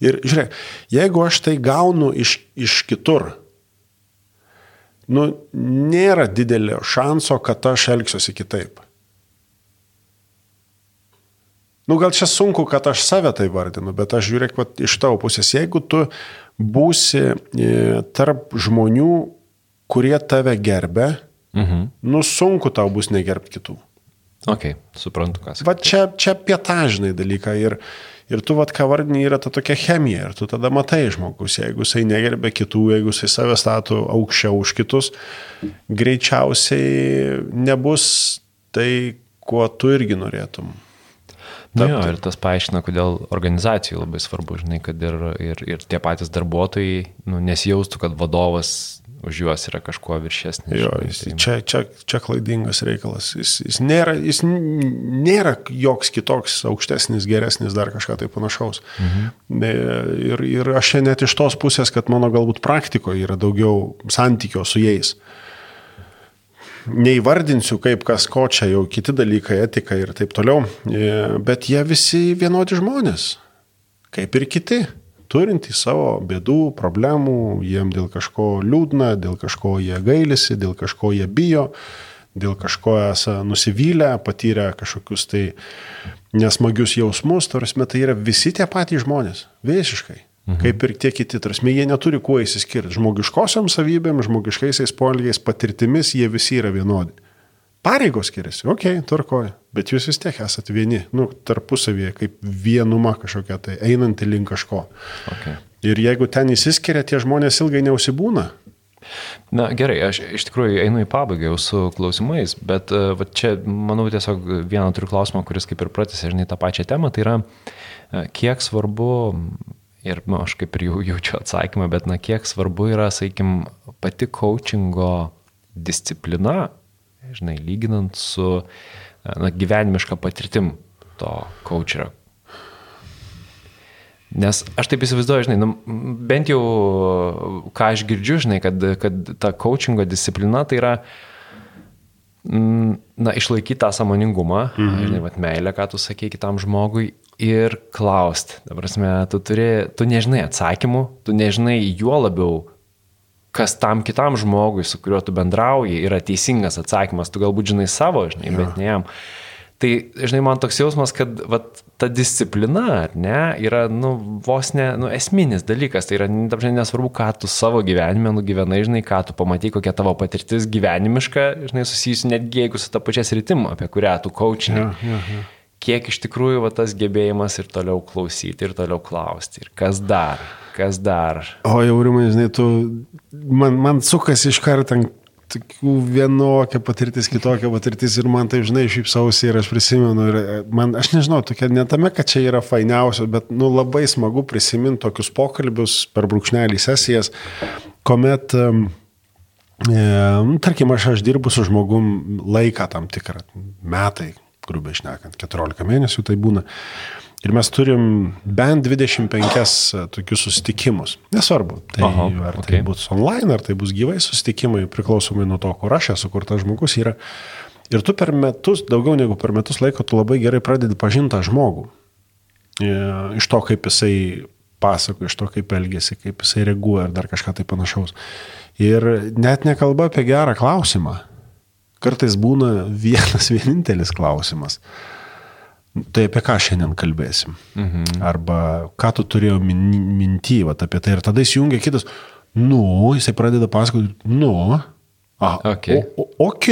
[SPEAKER 3] Ir žiūrėk, jeigu aš tai gaunu iš, iš kitur, nu, nėra didelio šanso, kad aš elgsiuosi kitaip. Nu, gal čia sunku, kad aš save tai vardinu, bet aš žiūrėk, vat, iš tavo pusės, jeigu tu būsi e, tarp žmonių, kurie tave gerbė, mhm. nu sunku tau bus negerbti kitų.
[SPEAKER 1] Ok, suprantu, kas.
[SPEAKER 3] Va čia, čia pietažinai dalykai ir, ir tu, vad, ką vardini, yra ta tokia chemija ir tu tada matai žmogus, jeigu jisai negerbė kitų, jeigu jisai save stato aukščiau už kitus, greičiausiai nebus tai, kuo tu irgi norėtum.
[SPEAKER 1] Na, jo, ir tas paaiškina, kodėl organizacijų labai svarbu, žinai, kad ir, ir, ir tie patys darbuotojai nu, nesijaustų, kad vadovas už juos yra kažkuo viršesnis.
[SPEAKER 3] Jo, jis, tai... čia, čia, čia klaidingas reikalas. Jis, jis, nėra, jis nėra joks kitoks, aukštesnis, geresnis, dar kažką tai panašaus. Mhm. Ir, ir aš net iš tos pusės, kad mano galbūt praktikoje yra daugiau santykio su jais. Mhm neįvardinsiu kaip kas ko, čia jau kiti dalykai, etika ir taip toliau, e, bet jie visi vienodi žmonės, kaip ir kiti, turintys savo bėdų, problemų, jiem dėl kažko liūdna, dėl kažko jie gailisi, dėl kažko jie bijo, dėl kažko esą nusivylę, patyrę kažkokius tai nesmagius jausmus, tarsi tai yra visi tie patys žmonės, visiškai. Mhm. Kaip ir tie kiti, tarsi jie neturi kuo įsiskirti. Žmogiškosiam savybėm, žmogiškaisiais polgiais, patirtimis jie visi yra vienodi. Pareigos skiriasi, okei, okay, tvarkoja, bet jūs vis tiek esate vieni, nu, tarpusavėje, kaip vienuma kažkokia tai, einanti link kažko.
[SPEAKER 1] Okay.
[SPEAKER 3] Ir jeigu ten įsiskiria, tie žmonės ilgai neusibūna.
[SPEAKER 1] Na gerai, aš iš tikrųjų einu į pabaigą jau su klausimais, bet uh, va, čia, manau, tiesiog vieną turiu klausimą, kuris kaip ir pratęsė, žinai, tą pačią temą, tai yra, uh, kiek svarbu ir nu, aš kaip ir jau jaučiu atsakymą, bet na kiek svarbu yra, sakykim, pati coachingo disciplina, žinai, lyginant su na, gyvenimiška patirtim to coacherio. Nes aš taip įsivaizduoju, žinai, nu, bent jau ką aš girdžiu, žinai, kad, kad ta coachingo disciplina tai yra, mm, na, išlaikyti tą samoningumą, mhm. žinai, vat, meilę, ką tu sakei kitam žmogui ir klausti. Dabar, tu, turi, tu nežinai atsakymų, tu nežinai juo labiau, kas tam kitam žmogui, su kuriuo tu bendrauji, yra teisingas atsakymas. Tu galbūt žinai savo, žinai, ja. bet ne jam. Tai, žinai, man toks jausmas, kad vat, ta disciplina, ne, yra, nu, vos ne, nu, esminis dalykas. Tai yra, dažnai nesvarbu, ką tu savo gyvenime nugyvenai, žinai, ką tu pamatai, kokia tavo patirtis gyvenimiška, žinai, susijusi netgi jeigu su ta pačia sritim, apie kurią tu kočinai. Ja, ja, ja. Kiek iš tikrųjų va, tas gebėjimas ir toliau klausyti, ir toliau klausti. Ir kas dar, kas dar.
[SPEAKER 3] O jau, rimai, žinai, tu, man, man sukasi iš karto ant tokių vienokia patirtis, kitokia patirtis ir man tai, žinai, šypsausi ir aš prisimenu ir e, man, aš nežinau, tokia ne tame, kad čia yra fainiausia, bet, nu, labai smagu prisiminti tokius pokalbius per brūkšnelį sesijas, kuomet, e, nu, tarkim, aš, aš dirbu su žmogum laiką tam tikrą, metai, grubiai išnekant, 14 mėnesių tai būna. Ir mes turim bent 25 e, tokius susitikimus. Nesvarbu, tai Aha, ar okay. tai bus online, ar tai bus gyvai susitikimai, priklausomai nuo to, kur aš esu, kur tas žmogus yra. Ir tu per metus, daugiau negu per metus laiko, tu labai gerai pradedi pažinti tą žmogų. E, iš to, kaip jisai pasako, iš to, kaip elgesi, kaip jisai reaguoja ar dar kažką tai panašaus. Ir net nekalba apie gerą klausimą. Kartais būna vienas *laughs* vienintelis klausimas. Tai apie ką šiandien kalbėsim? Mhm. Arba ką tu turėjai minty, va, apie tai. Ir tada įsijungia kitas, nu, jisai pradeda pasakoti, nu, aha, okay. O, o, ok,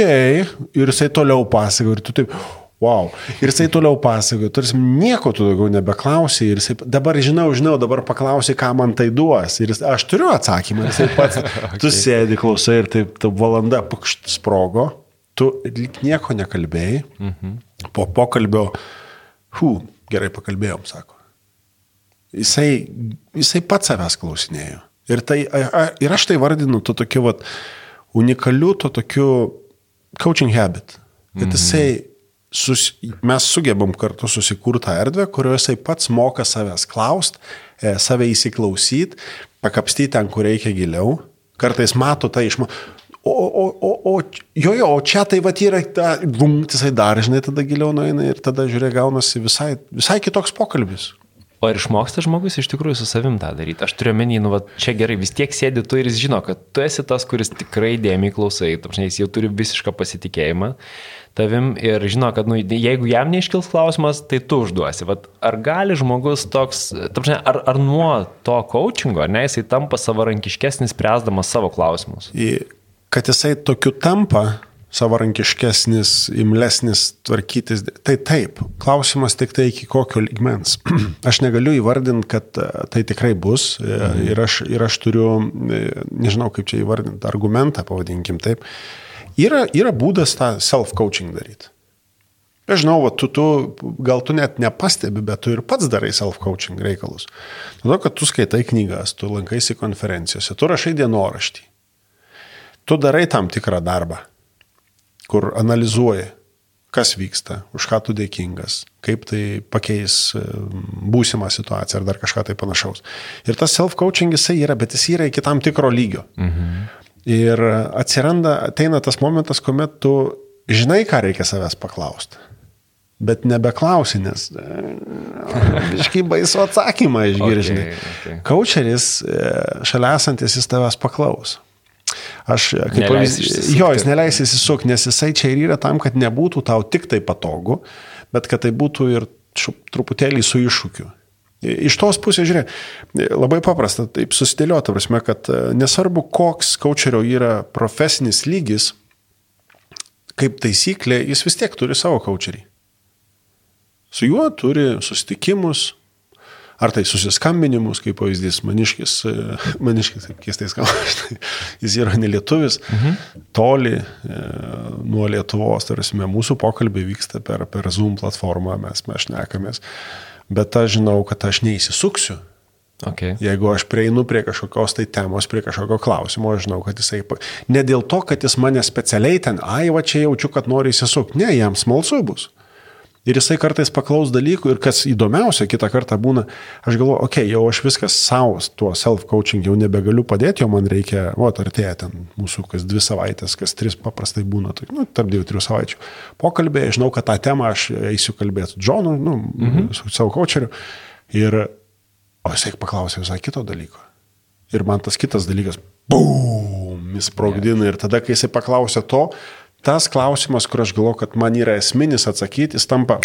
[SPEAKER 3] ir jisai toliau pasakoja, ir tu taip, wow. Ir jisai toliau pasakoja, tarsi nieko tu daugiau nebeklausai, ir jisai dabar žinau, žinau, dabar paklausai, ką man tai duos. Ir jis, aš turiu atsakymą, ir jisai pats, *laughs* okay. tu sėdi, klausai, ir taip, ta valanda pakšt sprogo, tu nieko nekalbėjai, mhm. po pokalbio Hū, gerai pakalbėjom, sako. Jisai, jisai pats savęs klausinėjo. Ir, tai, ir aš tai vardinu to tokiu vat, unikaliu, to tokiu coaching habit. Kad mhm. jisai, sus, mes sugebam kartu susikurti tą erdvę, kurioje jisai pats moka savęs klaust, e, save įsiklausyti, pakapstyti ten, kur reikia giliau. Kartais mato tą išmo. O, o, o, o, jo, jo, o čia tai va yra, ta, bum, jisai dar, žinai, tada giliau nueina ir tada, žiūrėk, gaunasi visai, visai kitoks pokalbis.
[SPEAKER 1] O ir išmoksta žmogus iš tikrųjų su savim tą daryti. Aš turiu menį, nu, va, čia gerai, vis tiek sėdi tu ir jis žino, kad tu esi tas, kuris tikrai dėmiai klausai, tapšnai, jis jau turi visišką pasitikėjimą tavim ir žino, kad nu, jeigu jam neiškils klausimas, tai tu užduosi. Vat, ar gali žmogus toks, tapšnai, ar, ar nuo to coachingo, ar ne, jisai tampa savarankiškesnis, spręsdamas savo klausimus?
[SPEAKER 3] Į kad jisai tokiu tampa savarankiškesnis, imlesnis, tvarkytis. Tai taip, klausimas tik tai iki kokio ligmens. *clears throat* Aš negaliu įvardinti, kad e, tai tikrai bus e, mhm. ir, aš, ir aš turiu, e, nežinau kaip čia įvardinti, argumentą, pavadinkim taip. Yra, yra būdas tą self-coaching daryti. Aš žinau, va, tu, tu, gal tu net nepastebi, bet tu ir pats darai self-coaching reikalus. Todėl, kad tu skaitai knygas, tu lankaisi konferencijose, tu rašai dienoraštį tu darai tam tikrą darbą, kur analizuoji, kas vyksta, už ką tu dėkingas, kaip tai pakeis e, būsimą situaciją ar dar kažką tai panašaus. Ir tas self-coaching jisai yra, bet jis yra iki tam tikro lygio. Mhm. Ir atsiranda, ateina tas momentas, kuomet tu žinai, ką reikia savęs paklausti. Bet nebeklausi, nes e, baisu atsakymą išgirsti. *laughs* Okay, okay. Coacheris, e, šalia esantis, jis tavęs paklaus. Aš kaip pavyzdys, jo, jis neleis įsisukti, nes jisai čia ir yra tam, kad nebūtų tau tik tai patogu, bet kad tai būtų ir truputėlį su iššūkiu. Iš tos pusės, žiūrėk, labai paprasta taip susidėlioti, prasme, kad e, nesvarbu, koks kočerio yra profesinis lygis, kaip taisyklė, jis vis tiek turi savo kočerį. Su juo turi susitikimus, Ar tai susiskambinimus, kaip pavyzdys, maniškis, e, *laughs* maniškis, kaip keistai skamba, *laughs* jis yra nelietuvis, mhm. toli e, nuo Lietuvos, tarsi mūsų pokalbiai vyksta per, per Zoom platformą, mes mes nekamės, bet aš žinau, kad aš neįsisuksiu. Okay. Jeigu aš prieinu prie kažkokios tai temos, prie kažkokio klausimo, aš žinau, kad jisai... Ne dėl to, kad jis mane specialiai ten, ai, va čia jaučiu, kad nori įsisukti. Ne, jam smalsu bus. Ir jisai kartais paklaus dalykų ir kas įdomiausia, kitą kartą būna, aš galvoju, okei, okay, jau aš viskas savo, tuo self-coaching jau nebegaliu padėti, jau man reikia, o, artėja ten mūsų kas dvi savaitės, kas tris paprastai būna, tai, nu, tarp dviejų, trijų savaičių. Pokalbėje, žinau, kad tą temą aš eisiu kalbėti su Džonu, nu, mhm. su savo coacheriu. Ir, o jisai paklausė visai kito dalyko. Ir man tas kitas dalykas, bum, jis sprogdina. Ir tada, kai jisai paklausė to, tas klausimas, kur aš galvoju, kad man yra esminis atsakyti, jis tampa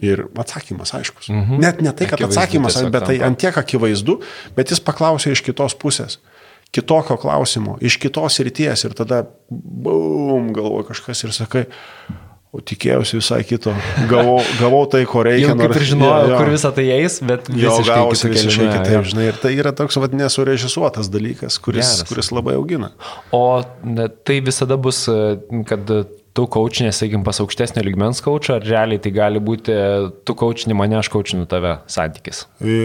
[SPEAKER 3] ir atsakymas aiškus. Mhm. Net ne tai, kad akivaizdu atsakymas, bet tai ant tiek akivaizdu, bet jis paklausė iš kitos pusės. Kitokio klausimo, iš kitos ryties ir tada, bum, galvoju kažkas ir sakai, O tikėjausi visai kito. Gavau, gavau tai, ko reikia.
[SPEAKER 1] Jau kaip ir žinojau, jo, jo. kur visą tai eis, bet
[SPEAKER 3] jo gausi visiškai kitaip, žinai. Ir tai yra toks vad nesurežisuotas dalykas, kuris, Geras. kuris labai augina.
[SPEAKER 1] O tai visada bus, kad tu kočinė, sakykim, pas aukštesnio ligmens kočą, ar realiai tai gali būti tu kočinį mane, aš kočinu tave santykis?
[SPEAKER 3] E,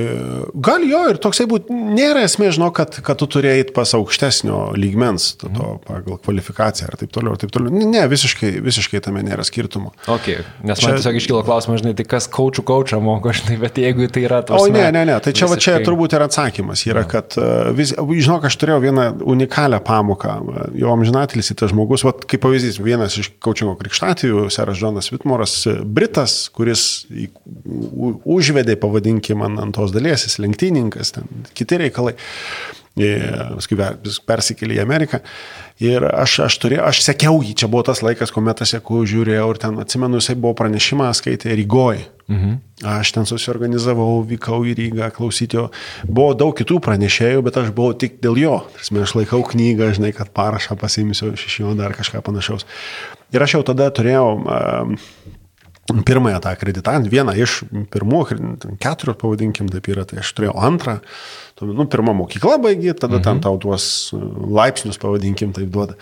[SPEAKER 3] gal jo ir toksai būtų, nėra esmė, žinau, kad, kad tu turėjai pas aukštesnio lygmens, to, to pagal kvalifikaciją ir taip toliau, ir taip toliau. Ne, visiškai, visiškai tame nėra skirtumo.
[SPEAKER 1] Okay. Nes čia, man tiesiog iškilo klausimas, žinai, tai kas kočių kočą moko, žinai, bet jeigu tai yra tas...
[SPEAKER 3] O ne, ne, ne, tai čia, visiškai... va, čia turbūt yra atsakymas, yra, kad, e, vis, žinok, aš turėjau vieną unikalią pamoką, jo amžinatelis į tas žmogus, va, kaip pavyzdys, vienas iš kočingo krikštatijų, seras Džonas Vitmoras, Britas, kuris užvedė, pavadinkime, ant tos dalies, jis lenktyninkas, ten kiti reikalai. Paskui persikėlė į Ameriką. Ir aš, aš turėjau, aš sekiau jį, čia buvo tas laikas, kuomet aš seku, žiūrėjau ir ten, atsimenu, jisai buvo pranešimą, skaitė Rygoje. Mhm. Aš ten susiorganizavau, vykau į Rygą klausyti jo. Buvo daug kitų pranešėjų, bet aš buvau tik dėl jo. Tarsi, aš laikau knygą, žinai, kad parašą pasimsiu iš jo dar kažką panašaus. Ir aš jau tada turėjau pirmąją tą akreditantą, vieną iš pirmų, keturių pavadinkim, taip yra, tai aš turėjau antrą. Nu, pirmą mokyklą baigi, tada mhm. ten tau tuos laipsnius, pavadinkim, taip duoda.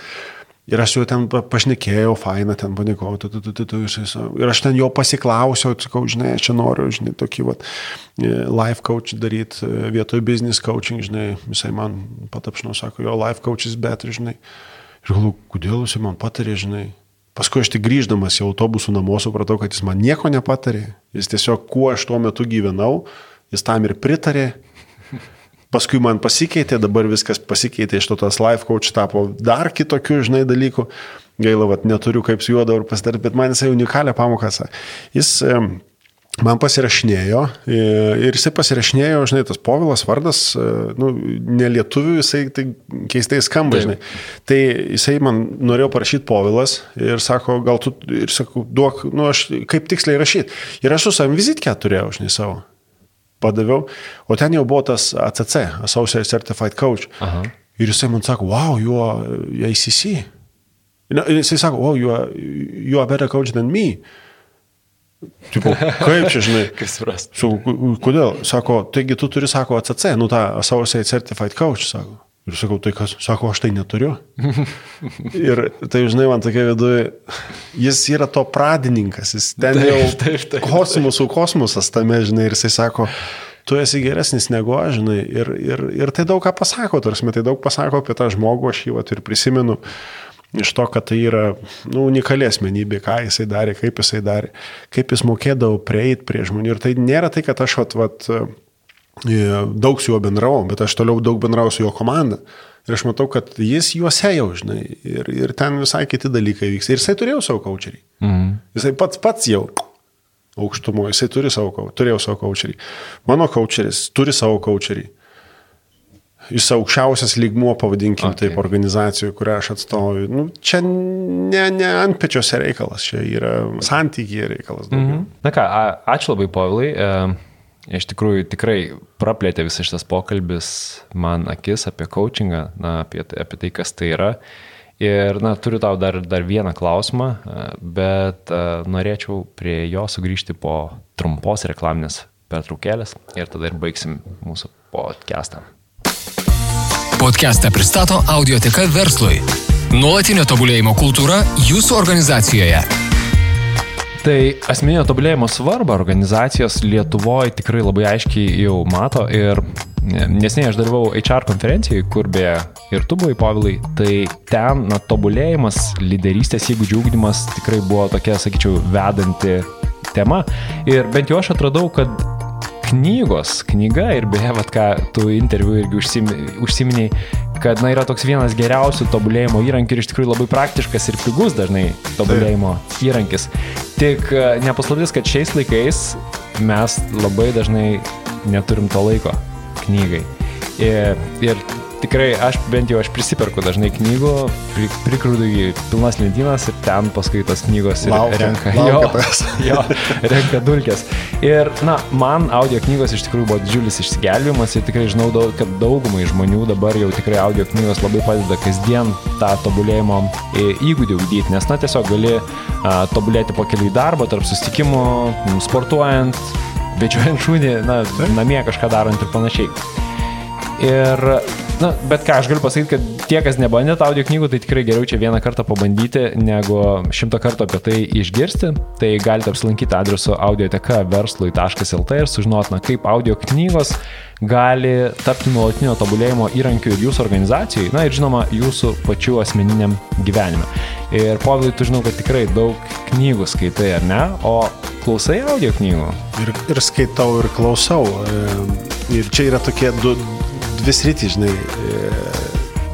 [SPEAKER 3] Ir aš jau ten pašnekėjau, faina, ten panikau, tu, tu, tu, tu, tu, ir aš ten jo pasiklausiau, sakau, žinai, aš čia noriu, žinai, tokį vat, e, life coach daryti e, vietoj business coaching, žinai, jisai man patapšino, sako, jo life coach is better, žinai. Ir galvoju, kodėl jisai man patarė, žinai. Paskui aš tik grįždamas į autobusų namo supratau, kad jis man nieko nepatarė. Jis tiesiog, kuo aš tuo metu gyvenau, jis tam ir pritarė paskui man pasikeitė, dabar viskas pasikeitė, iš to tas life coach tapo dar kitokių, žinai, dalykų. Gaila, vat, neturiu kaip su juo dabar pasidaryti, bet man jisai unikalią pamoką. Jis man pasirašinėjo ir jisai pasirašinėjo, žinai, tas Povilas vardas, e, nu, nelietuvių, jisai tai keistai skamba, žinai. Tai jisai man norėjo parašyti Povilas ir sako, gal tu, ir sakau, duok, nu, aš kaip tiksliai rašyti. Ir aš su savim vizitkę turėjau, žinai, savo padaviau, o ten jau buvo tas ACC, Associate Certified Coach. Aha. Ir jisai man sako, wow, you are ACC. Jisai sako, wow, you are, you are better coach than me. Tipo, kaip čia, žinai? *laughs*
[SPEAKER 1] Kas supras?
[SPEAKER 3] Su, kodėl? Sako, taigi tu turi, sako, ACC, nu tą Associate Certified Coach, sako. Ir sakau, tai kas, sako, aš tai neturiu. *laughs* ir tai, žinai, man tokia viduje, jis yra to pradininkas, jis ten taip, jau taip, taip, kosmosų kosmosas tame, žinai, ir jisai sako, tu esi geresnis negu aš, žinai, ir, ir, ir tai daug ką pasako, tarsi, tai daug pasako apie tą žmogų, aš jį vat, ir prisimenu iš to, kad tai yra nu, unikali asmenybė, ką jisai darė, kaip jisai darė, kaip jis mokėdavo prieiti prie žmonių. Ir tai nėra tai, kad aš vat, vat, daug su juo bendravau, bet aš toliau daug bendrau su jo komanda. Ir aš matau, kad jis juose jau, žinai, ir, ir ten visai kiti dalykai vyksta. Ir jisai turėjo savo kočerį. Mhm. Jisai pats pats jau aukštumo, jisai turi savo, turėjo savo kočerį. Mano kočeris turi savo kočerį. Jis aukščiausias lygmuo, pavadinkim okay. taip, organizacijų, kurią aš atstovauju. Nu, čia ne, ne ant pečiuose reikalas, čia yra santykiai reikalas. Daugiau. Mhm.
[SPEAKER 1] Na ką, ačiū labai, Povilai. Uh... Iš tikrųjų, tikrai praplėtė visas šitas pokalbis man akis apie coachingą, na, apie, apie tai, kas tai yra. Ir, na, turiu tau dar, dar vieną klausimą, bet uh, norėčiau prie jo sugrįžti po trumpos reklaminės pertraukėlės ir tada ir baigsim mūsų podcastą.
[SPEAKER 2] Podcastą pristato Audioteka verslui. Nuolatinio tobulėjimo kultūra jūsų organizacijoje.
[SPEAKER 1] Tai asmeninio tobulėjimo svarbą organizacijos Lietuvoje tikrai labai aiškiai jau mato ir nesnei aš dalyvau HR konferencijai, kur beje ir tu buvai, Pavilai, tai ten, na, tobulėjimas, lyderystės įgūdžių ūkdymas tikrai buvo tokia, sakyčiau, vedanti tema. Ir bent jau aš atradau, kad knygos, knyga ir beje, vat, ką tu interviu irgi užsim, užsiminiai, kad na, yra toks vienas geriausių tobulėjimo įrankių ir iš tikrųjų labai praktiškas ir pigus dažnai tobulėjimo Taip. įrankis. Tik e, nepaslaptis, kad šiais laikais mes labai dažnai neturim to laiko knygai. Ir, ir tikrai aš bent jau aš prisiperku dažnai knygų, pri, prikrūdu į pilnas lentynas ir ten paskui tas knygos
[SPEAKER 3] laukia,
[SPEAKER 1] renka,
[SPEAKER 3] laukia
[SPEAKER 1] jo, *laughs* jo, renka dulkės. Ir, na, man audio knygos iš tikrųjų buvo didžiulis išsigelbėjimas ir tikrai žinau, kad daugumai žmonių dabar jau tikrai audio knygos labai padeda kasdien tą tobulėjimo e, įgūdį ugdyti, nes, na, tiesiog gali a, tobulėti po kelių į darbą, tarp susitikimų, sportuojant, vedžiojant šunį, na, namie kažką darant ir panašiai. Ir Na, bet ką aš galiu pasakyti, kad tie, kas nebandėt audio knygų, tai tikrai geriau čia vieną kartą pabandyti, negu šimtą kartų apie tai išgirsti. Tai galite apsilankyti adresu audioteka verslui.lt ir sužinoti, na, kaip audio knygos gali tapti nuolatinio tobulėjimo įrankiu ir jūsų organizacijai, na ir žinoma, jūsų pačių asmeniniam gyvenime. Ir povilai, tu žinau, kad tikrai daug knygų skaitai, ar ne? O klausai audio knygų?
[SPEAKER 3] Ir, ir skaitau, ir klausau. Ir čia yra tokie du, dvi sritys, žinai, e,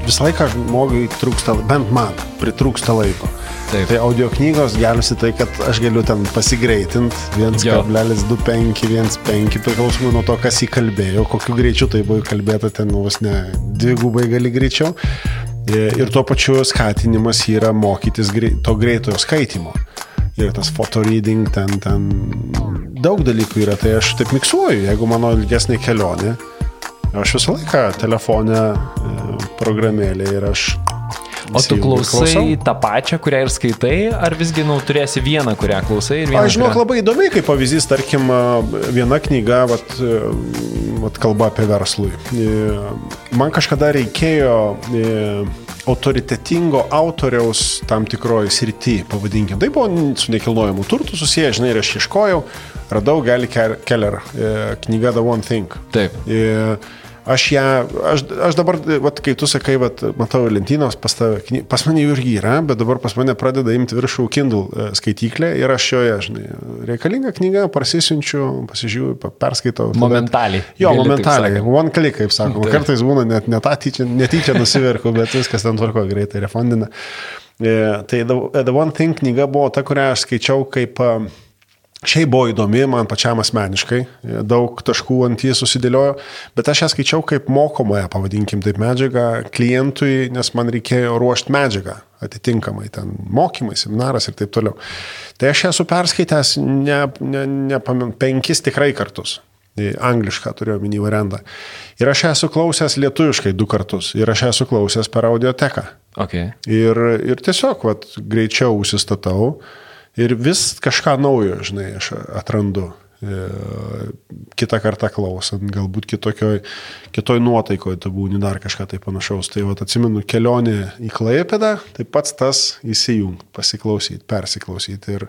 [SPEAKER 3] visą laiką žmogui trūksta, bent man, pritrūksta laiko. Taip. Tai audio knygos gelbsi tai, kad aš galiu ten pasigreitinti 1,25, 1,5 priklausomai nuo to, kas įkalbėjo, kokiu greičiu tai buvo įkalbėta, ten vos ne dvigubai gali greičiau. E, ir tuo pačiu skatinimas yra mokytis to greitojo skaitimo. Ir tas fotoreading, ten, ten daug dalykų yra, tai aš taip miksuoju, jeigu mano ilgesnė kelionė, Aš visą laiką telefonę e, programėlė ir aš
[SPEAKER 1] O tu klausai tą pačią, kurią ir skaitai, ar visgi nu, turėsi vieną, kurią klausai ir vieną?
[SPEAKER 3] Aš žinok, kurią... labai įdomi, kaip pavyzdys, tarkim, viena knyga, vat, vat kalba apie verslui. Man kažkada reikėjo autoritetingo autoriaus tam tikroji srity, pavadinkim. Tai buvo su nekilnojimu turtu susiję, žinai, ir aš ieškojau, radau Gali Keller knygą The One Thing.
[SPEAKER 1] Taip.
[SPEAKER 3] Ir, aš ją, aš, aš dabar, vat, kai tu sakai, vat, matau lentynos pas tave, pas mane jų irgi yra, bet dabar pas mane pradeda imti viršų Kindle e, skaityklę ir aš joje, žinai, reikalinga knyga, prasisinčiu, pasižiūriu, perskaitau.
[SPEAKER 1] Momentaliai.
[SPEAKER 3] Jo, momentaliai. One click, kaip sakoma. Tai. Kartais būna net netyčia, netyčia nusiverku, bet viskas ten tvarko greitai refondina. E, tai the, the One Thing knyga buvo ta, kurią aš skaičiau kaip uh, Šiaip buvo įdomi, man pačiam asmeniškai, daug taškų ant jį susidėliojo, bet aš ją skaičiau kaip mokomąją, pavadinkim taip, medžiagą klientui, nes man reikėjo ruošti medžiagą atitinkamai, ten mokymai, seminaras ir taip toliau. Tai aš esu perskaitęs ne, ne, ne, penkis tikrai kartus. Anglišką turiu omeny variantą. Ir aš esu klausęs lietuviškai du kartus. Ir aš esu klausęs per audioteką.
[SPEAKER 1] Okay.
[SPEAKER 3] Ir, ir tiesiog, vat, greičiau užsistatau ir vis kažką naujo, žinai, aš atrandu. E, kitą kartą klausant, galbūt kitokioj, kitoj nuotaikoje tu būni dar kažką tai panašaus. Tai va, atsimenu kelionį į Klaipėdą, tai pats tas įsijungt, pasiklausyti, persiklausyti. Ir,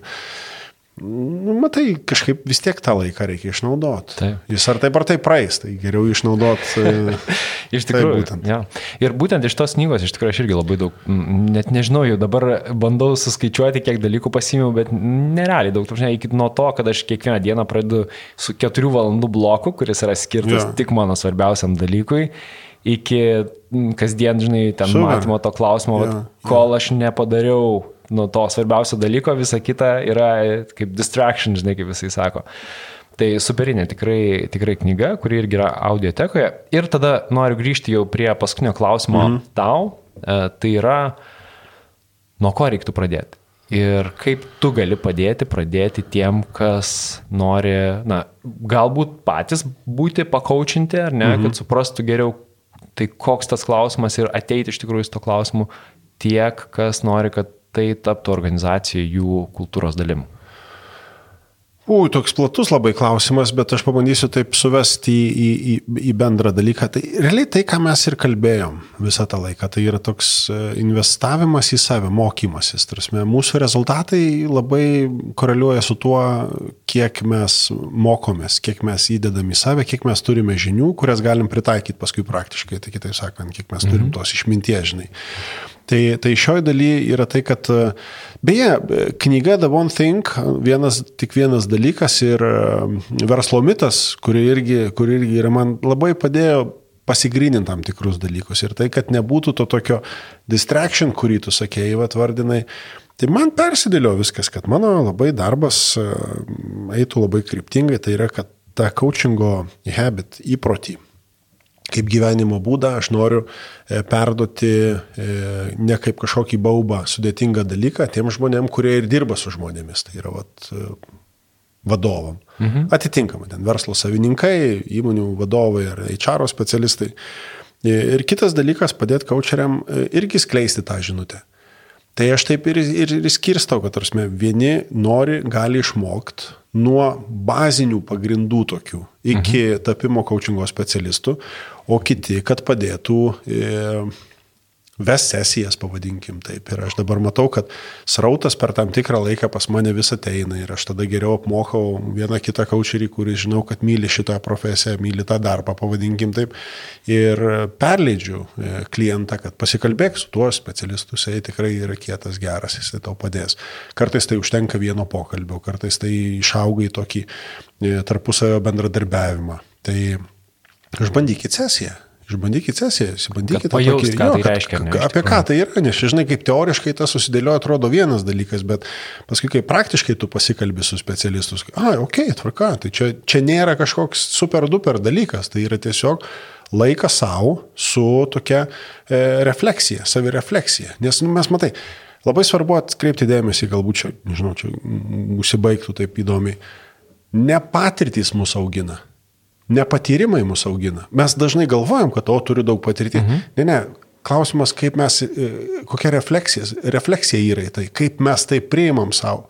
[SPEAKER 3] Nu, matai, kažkaip vis tiek tą laiką reikia išnaudoti. Taip. Jis ar taip ar taip praeis, tai geriau išnaudoti. E, *laughs*
[SPEAKER 1] iš tikrųjų. Tai būtent. Ja. Ir būtent iš tos knygos, iš tikrųjų, aš irgi labai daug, net nežinau, jau dabar bandau suskaičiuoti, kiek dalykų pasimiau, bet nerealiai daug, žinai, iki nuo to, kad aš kiekvieną dieną pradedu su keturių valandų bloku, kuris yra skirtas ja. tik mano svarbiausiam dalykui iki kasdien, žinai, ten Super. matymo to klausimo, ja, kol ja. aš nepadariau nuo to svarbiausio dalyko, visa kita yra kaip distraction, žinai, kaip jisai sako. Tai superinė tikrai, tikrai knyga, kuri irgi yra audiotekoje. Ir tada noriu grįžti jau prie paskutinio klausimo mhm. tau. E, tai yra, nuo ko reiktų pradėti? Ir kaip tu gali padėti pradėti tiem, kas nori, na, galbūt patys būti pakaučinti, ar ne, mhm. kad suprastų geriau, tai koks tas klausimas ir ateiti iš tikrųjų su to klausimu tiek, kas nori, kad tai taptų organizacijai jų kultūros dalim?
[SPEAKER 3] U, toks platus labai klausimas, bet aš pabandysiu taip suvesti į, į, į, į bendrą dalyką. Tai realiai tai, ką mes ir kalbėjom visą tą laiką, tai yra toks e, investavimas į save, mokymasis. Tarsi, mūsų rezultatai labai koreliuoja su tuo, kiek mes mokomės, kiek mes įdedam į save, kiek mes turime žinių, kurias galim pritaikyti paskui praktiškai. Tai kitaip sakant, kiek mes turim mhm. tos išminties, žinai. Tai, tai šioje dalyje yra tai, kad beje, knyga The One Thing, vienas, tik vienas dalykas ir verslo mitas, kuri irgi, kuri irgi yra man labai padėjo pasigryninti tam tikrus dalykus. Ir tai, kad nebūtų to tokio distraction, kurį tu sakėjai, atvardinai, Tai man persidėlio viskas, kad mano labai darbas eitų labai kryptingai, tai yra, kad tą coachingo habit, įprotį, kaip gyvenimo būdą aš noriu e, perduoti e, ne kaip kažkokį baubą sudėtingą dalyką tiem žmonėm, kurie ir dirba su žmonėmis. Tai yra vat, e, vadovam. Mhm. Atitinkamai, ten verslo savininkai, įmonių vadovai ar HR specialistai. Ir kitas dalykas - padėti kočeriam irgi skleisti tą žinutę. Tai aš taip ir, ir, ir skirstau, kad tarsi vieni nori, gali išmokti nuo bazinių pagrindų tokių iki mhm. tapimo coachingo specialistų, o kiti, kad padėtų e, ves sesijas, pavadinkim taip. Ir aš dabar matau, kad srautas per tam tikrą laiką pas mane vis ateina ir aš tada geriau apmokau vieną kitą kaučerį, kuris žinau, kad myli šitą profesiją, myli tą darbą, pavadinkim taip. Ir perleidžiu e, klientą, kad pasikalbėk su tuo specialistu, jisai tikrai yra kietas, geras, jisai tau padės. Kartais tai užtenka vieno pokalbio, kartais tai išauga į tokį e, tarpusavio bendradarbiavimą. Tai išbandykit sesiją. Išbandykit sesiją, išbandykit
[SPEAKER 1] tokį, ką jo, tai reiškia.
[SPEAKER 3] Ne, apie ką tai yra, nes žinai, kaip teoriškai tas susidėlioja, atrodo vienas dalykas, bet paskui, kai praktiškai tu pasikalbi su specialistus, a, okay, tvarka, tai čia, čia nėra kažkoks super duper dalykas, tai yra tiesiog laikas savo su tokia e, refleksija, savirefleksija. Nes nu, mes matai, labai svarbu atkreipti dėmesį, galbūt čia, nežinau, čia užsibaigtų taip įdomiai. Ne patirtys mūsų augina nepatyrimai mus augina. Mes dažnai galvojam, kad o turiu daug patirties. Mhm. Ne, ne. Klausimas, kaip mes, e, kokia refleksija, refleksija yra į tai, kaip mes tai priimam savo,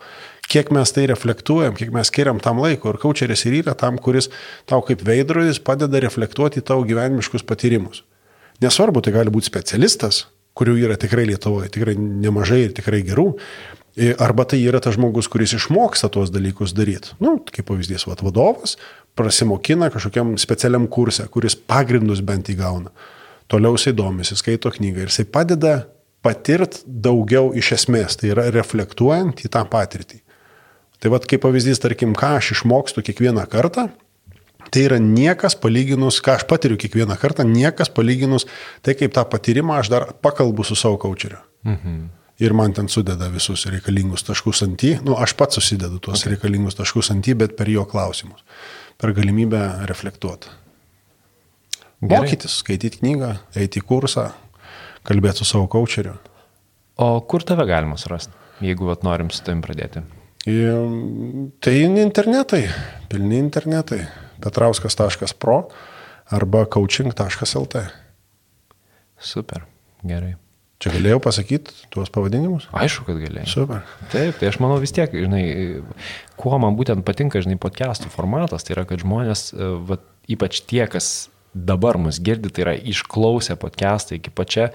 [SPEAKER 3] kiek mes tai reflektuojam, kiek mes skiriam tam laiko. Ir kaučeris ir yra tam, kuris tau kaip veidrodis padeda reflektuoti tavo gyvenimiškus patyrimus. Nesvarbu, tai gali būti specialistas, kurių yra tikrai Lietuvoje, tikrai nemažai ir tikrai gerų, Arba tai yra tas žmogus, kuris išmoksta tuos dalykus daryti. Nu, kaip pavyzdys, vadovas prasimokina kažkokiam specialiam kursė, kuris pagrindus bent įgauna. Toliau jisai domisi, skaito knygą ir jisai padeda patirt daugiau iš esmės, tai yra reflektuojant į tą patirtį. Tai vad kaip pavyzdys, tarkim, ką aš išmokstu kiekvieną kartą, tai yra niekas palyginus, ką aš patiriu kiekvieną kartą, niekas palyginus tai, kaip tą patyrimą aš dar pakalbu su savo kočeriu. Mhm ir man ten sudeda visus reikalingus taškus ant į. Nu, aš pats susidedu tuos okay. reikalingus taškus ant į, bet per jo klausimus. Per galimybę reflektuoti. Mokytis, skaityti knygą, eiti į kursą, kalbėti su savo kočeriu.
[SPEAKER 1] O kur tave galima surasti, jeigu vat, norim su tavim pradėti?
[SPEAKER 3] Tai internetai, pilni internetai. petrauskas.pro arba coaching.lt.
[SPEAKER 1] Super, gerai.
[SPEAKER 3] Čia galėjau pasakyti tuos pavadinimus?
[SPEAKER 1] Aišku, kad galėjau.
[SPEAKER 3] Super.
[SPEAKER 1] Taip, tai aš manau vis tiek, žinai, kuo man būtent patinka, žinai, podcastų formatas, tai yra, kad žmonės, e, va, ypač tie, kas dabar mus girdi, tai yra išklausę podcastą iki pačia,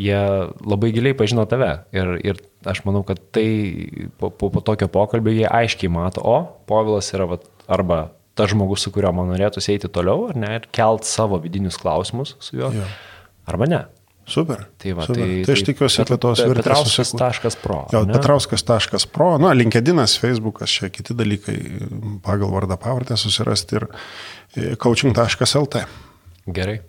[SPEAKER 1] jie labai giliai pažino tave. Ir, ir aš manau, kad tai po, po, po tokio pokalbio jie aiškiai mato, o Povilas yra va, arba tas žmogus, su kuriuo man norėtųsi eiti toliau, ar ne, ir kelt savo vidinius klausimus su juo, ja. arba ne.
[SPEAKER 3] Super.
[SPEAKER 1] Tai, va,
[SPEAKER 3] super. tai, tai aš tikiuosi, kad tos vertės.
[SPEAKER 1] Petrauskas.pro.
[SPEAKER 3] Petrauskas.pro, na, LinkedInas, Facebookas, čia kiti dalykai pagal vardą pavardę susirasti ir e, coaching.lt.
[SPEAKER 1] Gerai.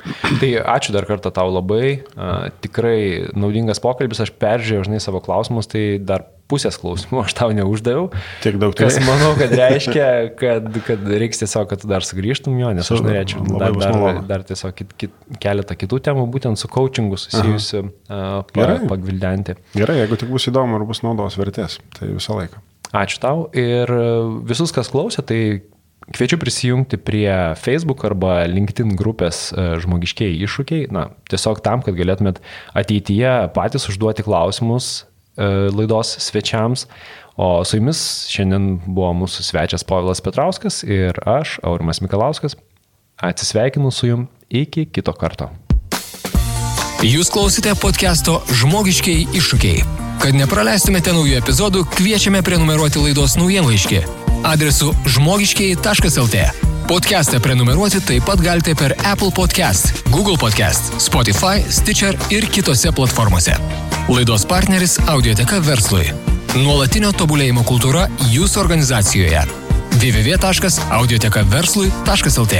[SPEAKER 1] Tai ačiū dar kartą tau labai. Uh, tikrai naudingas pokalbis. Aš peržiūrėjau, žinai, savo klausimus, tai dar pusės klausimų aš tau neuždaviau.
[SPEAKER 3] Tiek daug
[SPEAKER 1] tai. Kas manau, kad *laughs* reiškia, kad, kad reiks tiesiog, kad tu dar sugrįžtum jo, nes aš norėčiau dar, dar, dar tiesiog kit, kit, keletą kitų temų, būtent su coachingu susijusiu uh, pa, pagvildenti.
[SPEAKER 3] Gerai, jeigu tik bus įdomu ir bus naudos vertės, tai visą laiką.
[SPEAKER 1] Ačiū tau ir visus, kas klausė, tai Kviečiu prisijungti prie Facebook arba LinkedIn grupės e, žmogiškiai iššūkiai, na, tiesiog tam, kad galėtumėt ateityje patys užduoti klausimus e, laidos svečiams. O su jumis šiandien buvo mūsų svečias Povilas Petrauskas ir aš, Aurimas Mikalauskas. Atsisveikinu su jum iki kito karto.
[SPEAKER 2] Jūs klausite podcast'o Žmogiškiai iššūkiai. Kad nepraleistumėte naujų epizodų, kviečiame prenumeruoti laidos naujienlaiškį adresu žmogiškiai.lt. Podcast'ą prenumeruoti taip pat galite per Apple Podcast, Google Podcast, Spotify, Stitcher ir kitose platformose. Laidos partneris Audioteka verslui. Nuolatinio tobulėjimo kultūra jūsų organizacijoje. www.audiotekaverslui.lt